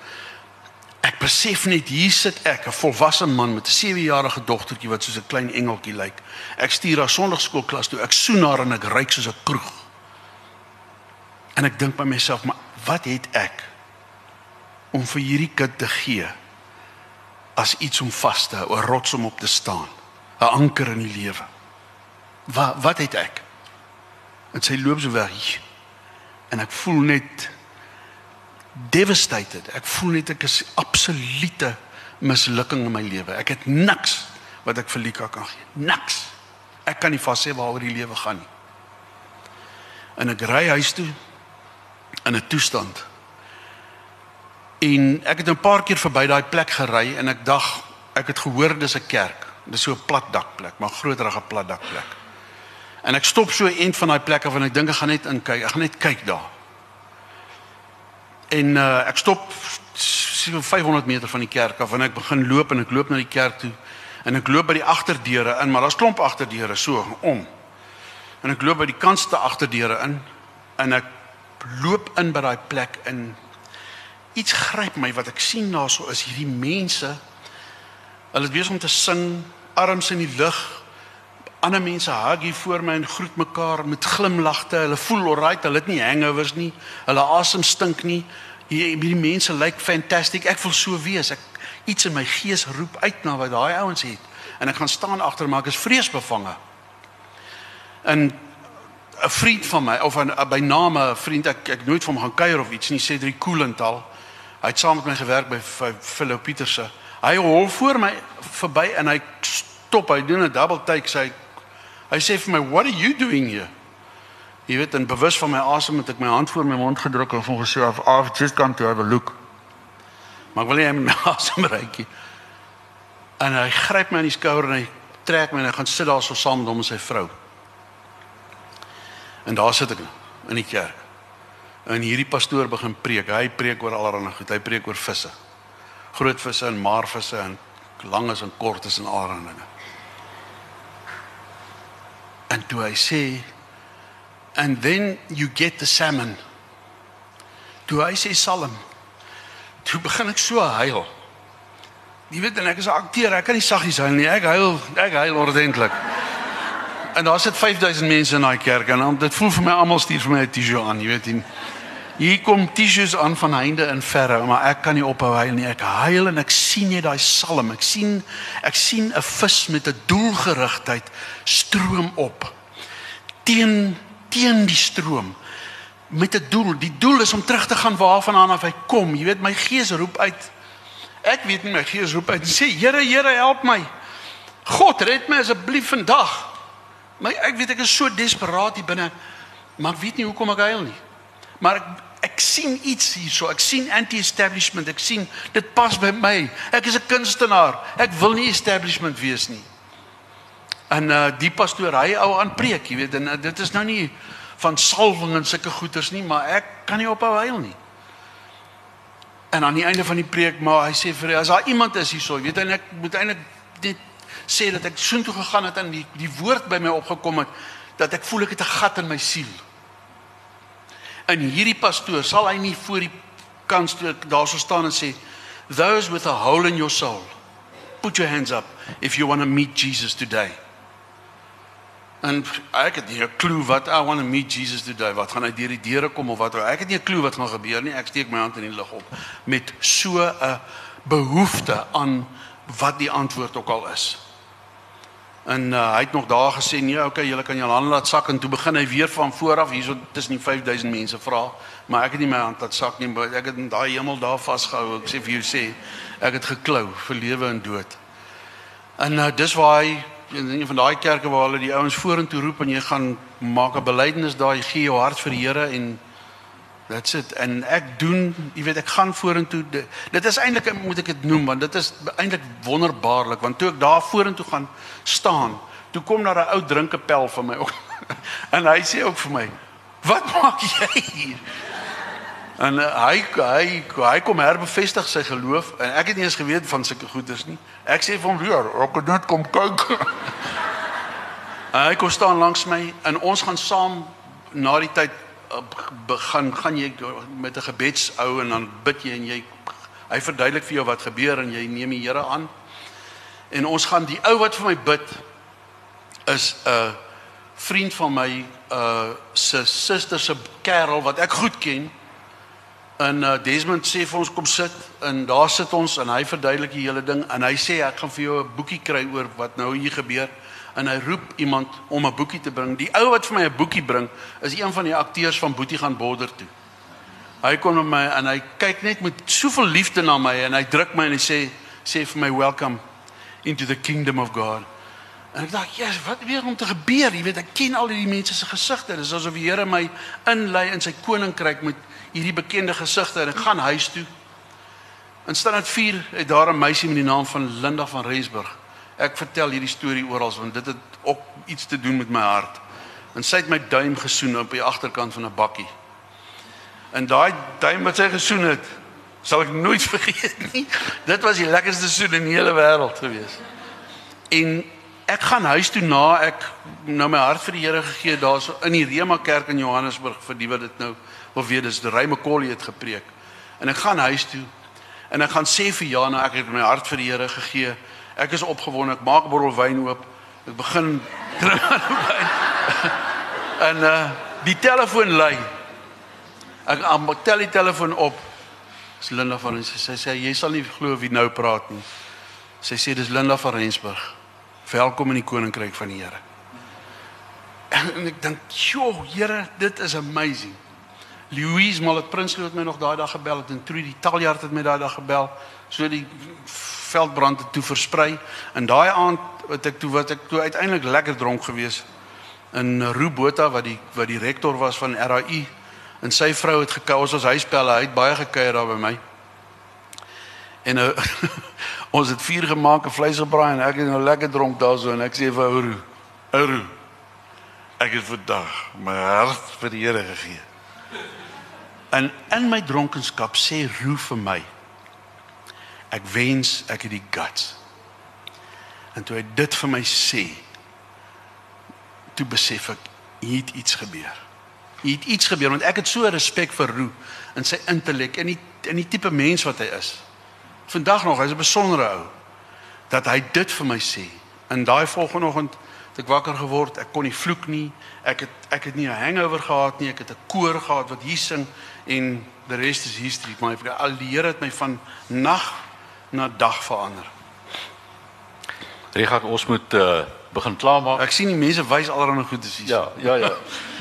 ek besef net hier sit ek 'n volwasse man met 'n 7-jarige dogtertjie wat soos 'n klein engeltjie lyk. Ek stuur haar sonndagskoolklas toe ek soen haar en ek ryk soos 'n kroeg. En ek dink by myself maar wat het ek om vir hierdie kind te gee as iets om vas te hou, 'n rots om op te staan, 'n anker in die lewe. Wat wat het ek? En sy loop so weg. En ek voel net devastated. Ek voel net ek is absolute mislukking in my lewe. Ek het niks wat ek vir Lika kan gee. Niks. Ek kan nie vas sê waaroor die lewe gaan nie. En ek ry huis toe in 'n toestand En ek het 'n paar keer verby daai plek gery en ek dag ek het gehoor dis 'n kerk. Dis so 'n plat dakplek, maar groterige plat dakplek. En ek stop so een van daai plekke waar ek dink ek gaan net in kyk. Ek gaan net kyk daar. En uh, ek stop so 500 meter van die kerk af en ek begin loop en ek loop na die kerk toe en ek loop by die agterdeure in, maar daar's klomp agterdeure so om. En ek loop by die kantste agterdeure in en ek loop in by daai plek in. Iets gryp my wat ek sien daarso is hierdie mense. Hulle is besig om te sing arms in die lug. Ander mense hug hier voor my en groet mekaar met glimlagte. Hulle voel alright hulle het nie hangovers nie. Hulle asem stink nie. Hierdie mense lyk fantasties ek voel so wees. Ek iets in my gees roep uit na wat daai ouens het. En ek gaan staan agter maar ek is vreesbevange. En 'n vriend van my of 'n by name 'n vriend ek ek nooit van hom gaan kuier of iets nie sê drie Coolenthal Hy het saam met my gewerk by Philip Pieterse. Hy hol voor my verby en hy stop. Hy doen 'n double take sê hy sê vir my, "What are you doing here?" Jy weet, en bewus van my asem het ek my hand voor my mond gedruk en van gesê, "I've just gone to have a look." Maar ek wil nie my asem rykie. En hy gryp my aan die skouer en hy trek my en hy gaan sit daar so saam met hom en sy vrou. En daar sit ek in die kerk en hierdie pastoor begin preek. Hy preek oor allerlei goed. Hy preek oor visse. Groot visse en maarvisse en langes en kortes en allerlei dinge. En toe hy sê and then you get the salmon. Toe hy sê salm. Toe begin ek so huil. Jy weet en ek is 'n akteur, ek kan nie saggies huil nie. Ek huil, ek huil ordentlik. En daar sit 5000 mense in daai kerk en dan dit voel vir my almal stuur vir my 'n T-shirt aan, jy weet nie. Hier kom T-shirts aan van heinde in verre, maar ek kan nie ophou huil nie. Ek huil en ek sien net daai salm. Ek sien ek sien 'n vis met 'n doelgerigtheid stroom op teen teen die stroom met 'n doel. Die doel is om terug te gaan waarvandaan af hy kom. Jy weet my gees roep uit. Ek weet nie my gees roep uit en sê Here, Here, help my. God, red my asseblief vandag. My ek weet ek is so desperaat hier binne, maar ek weet nie hoekom ek huil nie. Maar ek ek sien iets hierso. Ek sien anti-establishment. Ek sien dit pas by my. Ek is 'n kunstenaar. Ek wil nie establishment wees nie. En uh die pastoor, hy ou aan preek, jy weet, en uh, dit is nou nie van salwing en sulke goeters nie, maar ek kan nie ophou huil nie. En aan die einde van die preek, maar hy sê vir hy, as daar iemand is hierso, jy weet en ek moet eintlik net sê dat ek soontoe gegaan het en die die woord by my opgekom het dat ek voel ek het 'n gat in my siel. En hierdie pastoor, sal hy nie voor die kans toe daarso staan en sê those with a hole in your soul, put your hands up if you want to meet Jesus today. En ek het nie 'n klou wat I want to meet Jesus today. Wat gaan hy deur die deure kom of wat? Ek het nie 'n klou wat gaan gebeur nie. Ek steek my hand in die lug op met so 'n behoefte aan wat die antwoord ook al is. En uh, hy het nog daar gesê nee, okay, julle kan julle hande laat sak en toe begin hy weer van voor af hierso tussen die 5000 mense vra, maar ek het nie my hand laat sak nie, ek het in daai hemel daar vasgehou. Ek sê vir jou sê, ek het geklou vir lewe en dood. En nou uh, dis waar hy in een van daai kerke waar hulle die ouens vorentoe roep en jy gaan maak 'n belydenis daar, jy gee jou hart vir die Here en that's it. En ek doen, jy weet, ek gaan vorentoe. Dit is eintlik moet ek dit noem want dit is eintlik wonderbaarlik want toe ek daar vorentoe gaan staan, toe kom daar 'n ou drinkepel van my op. en hy sê ook vir my, "Wat maak jy hier?" En uh, hy hy hy kom herbevestig sy geloof en ek het nie eens geweet van sulke goeders nie. Ek sê vir hom weer, ek het net kom kyk. hy kom staan langs my en ons gaan saam na die tyd begin gaan jy met 'n gebedshou en dan bid jy en jy hy verduidelik vir jou wat gebeur en jy neem die Here aan. En ons gaan die ou wat vir my bid is 'n vriend van my uh se suster se kerel wat ek goed ken. En uh, Desmond sê vir ons kom sit en daar sit ons en hy verduidelik die hele ding en hy sê ek gaan vir jou 'n boekie kry oor wat nou hier gebeur en hy roep iemand om 'n boekie te bring. Die ou wat vir my 'n boekie bring is een van die akteurs van Boetie gaan Border toe. Hy kom na my en hy kyk net met soveel liefde na my en hy druk my en hy sê sê vir my welcome into the kingdom of God. En ek dink, "Jesus, wat weer om te gebeur? Jy weet, ek ken al hierdie mense se gesigte. Dit is asof die Here my inlei in sy koninkryk met hierdie bekende gesigte en ek gaan huis toe. In standaard 4 het daar 'n meisie met die naam van Linda van Rensburg. Ek vertel hierdie storie oral want dit het ook iets te doen met my hart. En sy het my duim gesoen op die agterkant van 'n bakkie. En daai duim wat sy gesoen het, sal ek nooit vergeet nie. Dit was die lekkerste soen in die hele wêreld gewees. En ek gaan huis toe na ek nou my hart vir die Here gegee daarso in die Rema kerk in Johannesburg vir die wat dit nou of weet dis die Remy Collie het gepreek. En ek gaan huis toe en ek gaan sê vir Jana ek het my hart vir die Here gegee. Ek is opgewonde. Ek maak 'n bottel wyn oop. Ek begin drink wyn. en uh die telefoon lui. Ek am tel die telefoon op. Dis Linda van Rensburg. Sy sê jy sal nie glo wie nou praat nie. Sy sê dis Linda van Rensburg. Welkom in die koninkryk van die Here. En, en ek dink, "Jo, Here, dit is amazing." Louise mal het Prinsloo het my nog daai dag gebel het en Trudy Taljaard het my daai dag gebel so die veldbrand het toe versprei. En daai aand wat ek toe wat ek toe uiteindelik lekker dronk gewees in Rubota wat die wat die rektor was van RAI en sy vrou het gekou ons as huispelle het baie gekuier daar by my. En uh, ons het vuur gemaak en vleis gebraai en ek het nou lekker dronk daarso en ek sê vir Ouru Ouru ek het vandag my hart vir die Here gegee. En in my dronkenskap sê Roo vir my ek wens ek het die guts. En toe hy dit vir my sê, toe besef ek hier het iets gebeur. Hier het iets gebeur want ek het so respek vir Roo en sy intellek en die en die tipe mens wat hy is. Vandag nog, hy's 'n besondere ou dat hy dit vir my sê. In daai volgende oggend het ek wakker geword, ek kon nie vloek nie. Ek het ek het nie 'n hangover gehad nie, ek het 'n koor gehad wat hier sing en die res is history. My al die Here het my van nag na dag verander. Richard, ons moet uh, begin klaarmaak. Ek sien die mense wys allerlei goed is hier. Ja, ja, ja.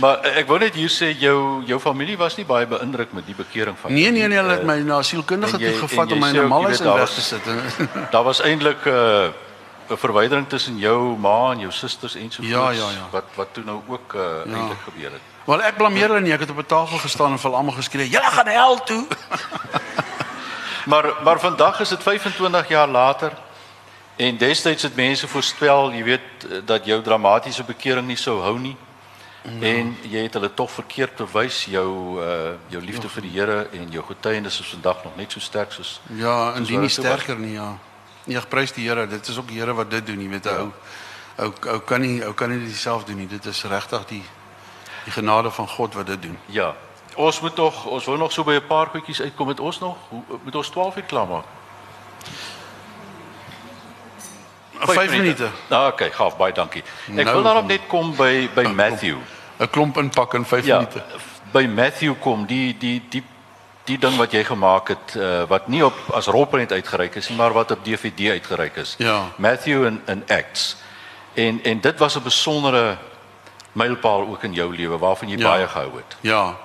maar ek wou net hier sê jou jou familie was nie baie beïndruk met die bekering van Nee, nee, nee, hulle het my na sielkundige toe gevat om my normaal in weg te sit. Daar was eintlik 'n uh, 'n verwydering tussen jou ma en jou susters en so voort. Ja, ja, ja. Wat wat toe nou ook uh, ja. eintlik gebeur het. Wel ek blameer hulle nie, ek het op 'n tafel gestaan en vir almal geskree, "Julle gaan hel toe." maar maar vandag is dit 25 jaar later en destyds het mense voorspel, jy weet dat jou dramatiese bekering nie sou hou nie. Ja. En jy het hulle tog verkeerd bewys jou uh jou liefde ja. vir die Here en jou getuienis is vandag nog net so sterk soos Ja, indien nie sterker nie, ja. Nee, ek prys die Here. Dit is ook die Here wat dit doen, jy weet, ja. ou ou ou kan nie ou kan nie dieselfde doen nie. Dit is regtig die die genade van God wat dit doen. Ja. Ons moet tog ons wil nog so by 'n paar goedjies uitkom met ons nog. Hoe moet ons 12 uur klaar maak? 5 minute. Nou, okay, gaaf, baie dankie. Ek nou, wil daarop net kom by by oh, Matthew. 'n Klomp inpak in 5 ja, minute. By Matthew kom die die die die ding wat jy gemaak het uh, wat nie op as rolprent uitgereik is nie, maar wat op DVD uitgereik is. Ja. Matthew in in Acts. En en dit was 'n besondere mylpaal ook in jou lewe waarvan jy ja. baie gehou het. Ja.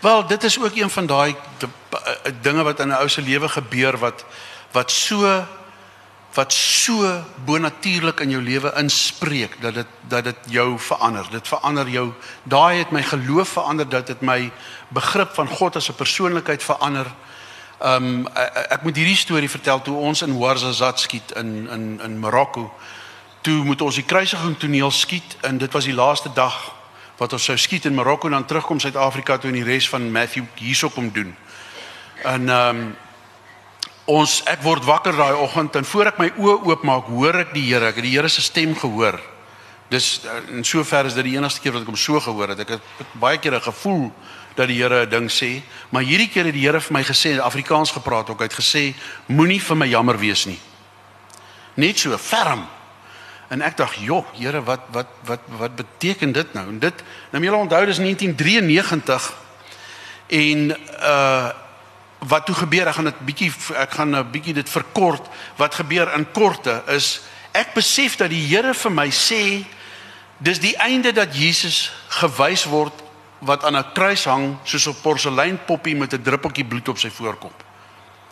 Wel, dit is ook een van daai eh, dinge wat in 'n ou se lewe gebeur wat wat so wat so bonatuurlik in jou lewe inspreek dat dit dat dit jou verander. Dit verander jou. Daai het my geloof verander, dat dit my begrip van God as 'n persoonlikheid verander. Ehm um, ek moet hierdie storie vertel toe ons in Ouarzazate skiet in in in Marokko. Toe moet ons die kruisiging toneel skiet en dit was die laaste dag wat ons sou skiet in Marokko en dan terugkom Suid-Afrika toe en die res van Matthew hierso kom doen. En ehm um, ons ek word wakker daai oggend en voor ek my oë oopmaak, hoor ek die Here. Ek het die Here se stem gehoor. Dis in sover is dit die enigste keer wat ek hom so gehoor het. Ek het baie kere gevoel dat die Here 'n ding sê, maar hierdie keer het die Here vir my gesê, Afrikaans gepraat ook, hy het gesê, moenie vir my jammer wees nie. Net so ferm. En ek dink, "Jo, Here, wat wat wat wat beteken dit nou?" En dit, nou jy onthou dis 1993 en uh wat toe gebeur, ek gaan dit bietjie ek gaan 'n bietjie dit verkort. Wat gebeur in korte is ek besef dat die Here vir my sê dis die einde dat Jesus gewys word wat aan 'n kruis hang soos 'n porseleinpoppie met 'n druppeltjie bloed op sy voorkop.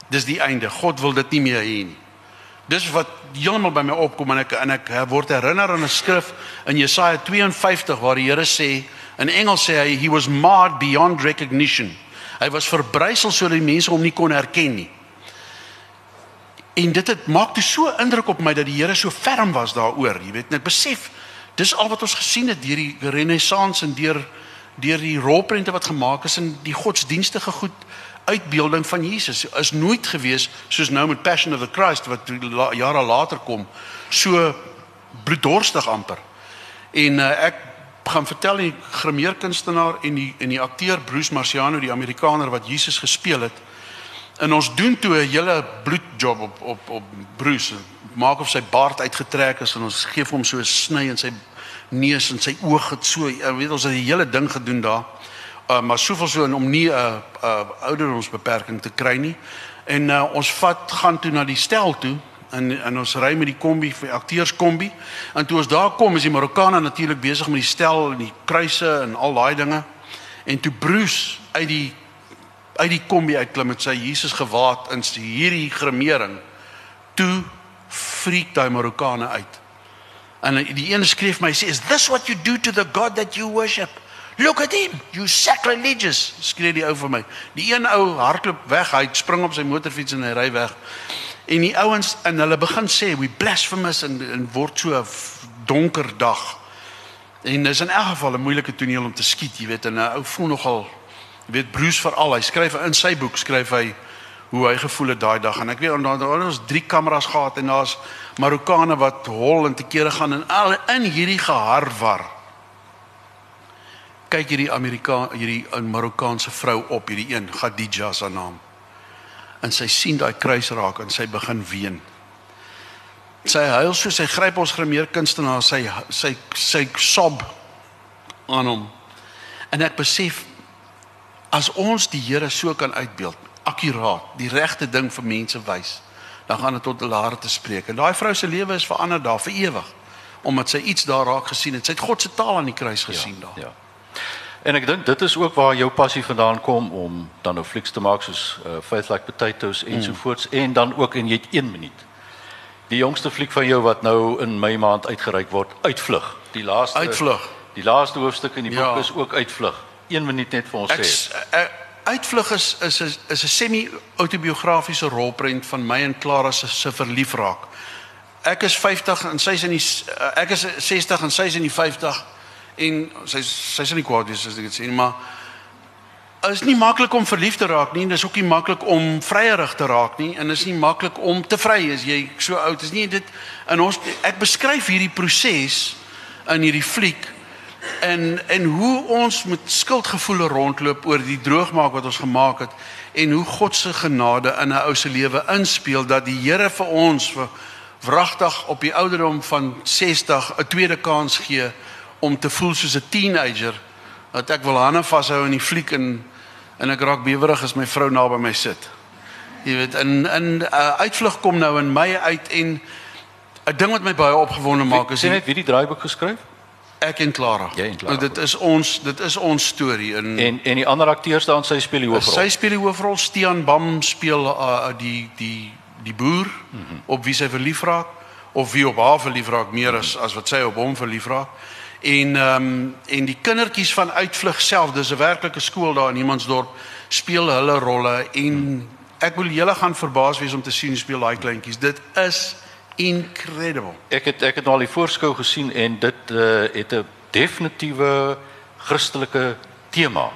Dis die einde. God wil dit nie meer hê nie. Dis wat heeltemal by my opkom en ek en ek word herinner aan 'n skrif in Jesaja 52 waar die Here sê in Engels sê hy he was marred beyond recognition. Hy was verbrysel sodat die mense hom nie kon herken nie. En dit het maak toe so indruk op my dat die Here so ferm was daaroor, jy weet, en ek besef dis al wat ons gesien het deur die renessans en deur deur die rolprente wat gemaak is in die godsdienstige goed uitbeelding van Jesus is nooit gewees soos nou met Passion of the Christ wat jare later kom so bloeddorstig amper. En uh, ek gaan vertel die grimeerkunstenaar en die en die akteur Bruce Marciano, die Amerikaner wat Jesus gespeel het. En ons doen toe 'n hele bloedjob op op op Bruce. Maak of sy baard uitgetrek is en ons gee hom so 'n sny in sy neus en sy oog het so, jy weet ons het die hele ding gedoen daar. Uh, maar soveel so om nie 'n uh, uh, ouderdomsbeperking te kry nie. En uh, ons vat gaan toe na die stel toe en en ons ry met die kombi vir akteurs kombi en toe ons daar kom is die Marokkaane natuurlik besig met die stel en die kruise en al daai dinge en toe Bruce uit die uit die kombi uitklim met sy Jesus gewaad in hierdie gremering toe freak daai Marokkaane uit en die een skryf my sê is this what you do to the god that you worship? Look at him you sacrilegious skree die ou vir my. Die een ou hardloop weg hy spring op sy motorfiets en hy ry weg. En die ouens en hulle begin sê we blasphemous en, en word so 'n donker dag. En dis in elk geval 'n moeilike toneel om te skiet, jy weet, en 'n ou voel nogal jy weet Bruce veral, hy skryf in sy boek skryf hy hoe hy gevoel het daai dag en ek weet onder daar ons drie kameras gehad en daar's Marokkane wat hol en te kere gaan en al in hierdie geharwar kyk hierdie Amerika hierdie ou Marokkaanse vrou op, hierdie een, Khadija se naam. En sy sien daai kruis raak en sy begin ween. Sy huil so sy gryp ons grimeer kunstenaar sy sy sy sob aan hom. En ek besef as ons die Here so kan uitbeeld, akkuraat, die regte ding vir mense wys, dan gaan dit tot hulle harte spreek. En daai vrou se lewe is verander daar vir ewig omdat sy iets daar raak gesien het. Sy het God se taal aan die kruis gesien ja, daar. Ja. En ek dink dit is ook waar jou passie vandaan kom om dan nou flieks te maak soos uh, Faith Like Potatoes en mm. so voorts en dan ook en jy het 1 minuut. Die jongste fliek van jou wat nou in Mei maand uitgereik word, Uitvlug. Die laaste Uitvlug. Die laaste hoofstuk in die boek ja. is ook Uitvlug. 1 minuut net vir ons ek, sê. Ek, Uitvlug is is is 'n semi-autobiografiese rolprent van my en Clara se se verliefraak. Ek is 50 en sy is in die ek is 60 en sy is in die 50 en sy sy is nie kwaad wees as ek dit sê maar is nie maklik om verlief te raak nie en dis ook nie maklik om vryerig te raak nie en is nie maklik om te vry as jy so oud is nie dit in ons ek beskryf hierdie proses in hierdie fliek en en hoe ons met skuldgevoele rondloop oor die droogmaak wat ons gemaak het en hoe God se genade in 'n ou se lewe inspel dat die Here vir ons vir wragtig op die ouderdom van 60 'n tweede kans gee om te voel soos 'n teenager dat ek wil hande vashou in die fliek en en ek raak bewerig as my vrou naby my sit. Jy weet in in 'n uh, uitvlug kom nou in my uit en 'n ding wat my baie opgewonde maak is jy net wie die draaiboek geskryf? Ek en Clara. Jy en Clara. Nou, dit is ons dit is ons storie in en en die ander akteurs staan sy speel die hoofrol. Sy speel die hoofrol. Stean Bam speel uh, die die die boer mm -hmm. op wie sy verlief raak of wie op haar verlief raak meer as as wat sy op hom verlief raak. En ehm um, en die kindertjies van uitvlug self, dis 'n werklike skool daar in Niemandsdorp speel hulle rolle en ek wil julle gaan verbaas wees om te sien hoe speel daai kleintjies. Dit is incredible. Ek het ek het al die voorskou gesien en dit uh, het 'n definitiewe Christelike tema.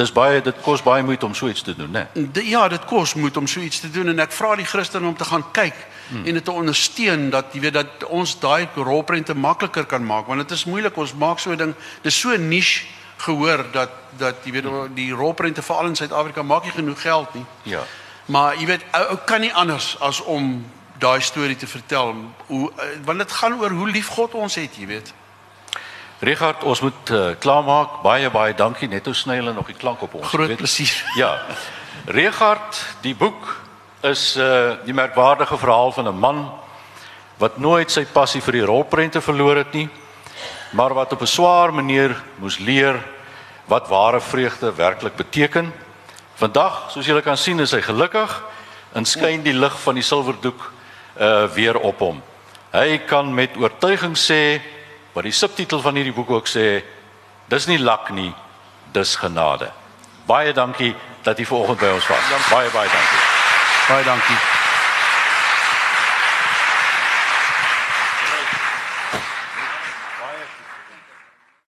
Dis baie dit kos baie moeite om so iets te doen, né? Ja, dit kos moeite om so iets te doen en ek vra die Christene om te gaan kyk hmm. en dit te ondersteun dat jy weet dat ons daai rolprente makliker kan maak want dit is moeilik ons maak so 'n ding. Dis so niche gehoor dat dat jy weet die rolprente veral in Suid-Afrika maak nie genoeg geld nie. Ja. Maar jy weet ou kan nie anders as om daai storie te vertel hoe eh, want dit gaan oor hoe lief God ons het, jy weet. Richard, ons moet uh, klaarmaak. Baie baie dankie. Net hoe sny hulle nog die klank op ons. Groot plesier. Ja. Richard, die boek is uh die merkwaardige verhaal van 'n man wat nooit sy passie vir die rolprente verloor het nie, maar wat op 'n swaar manier moes leer wat ware vreugde werklik beteken. Vandag, soos julle kan sien, is hy gelukkig en skyn die lig van die silwerdoek uh weer op hom. Hy kan met oortuiging sê wat die subtitel van hierdie boek ook sê, dis nie lak nie, dis genade. Baie dankie dat jy vanoggend by ons was. Baie baie dankie. Baie dankie.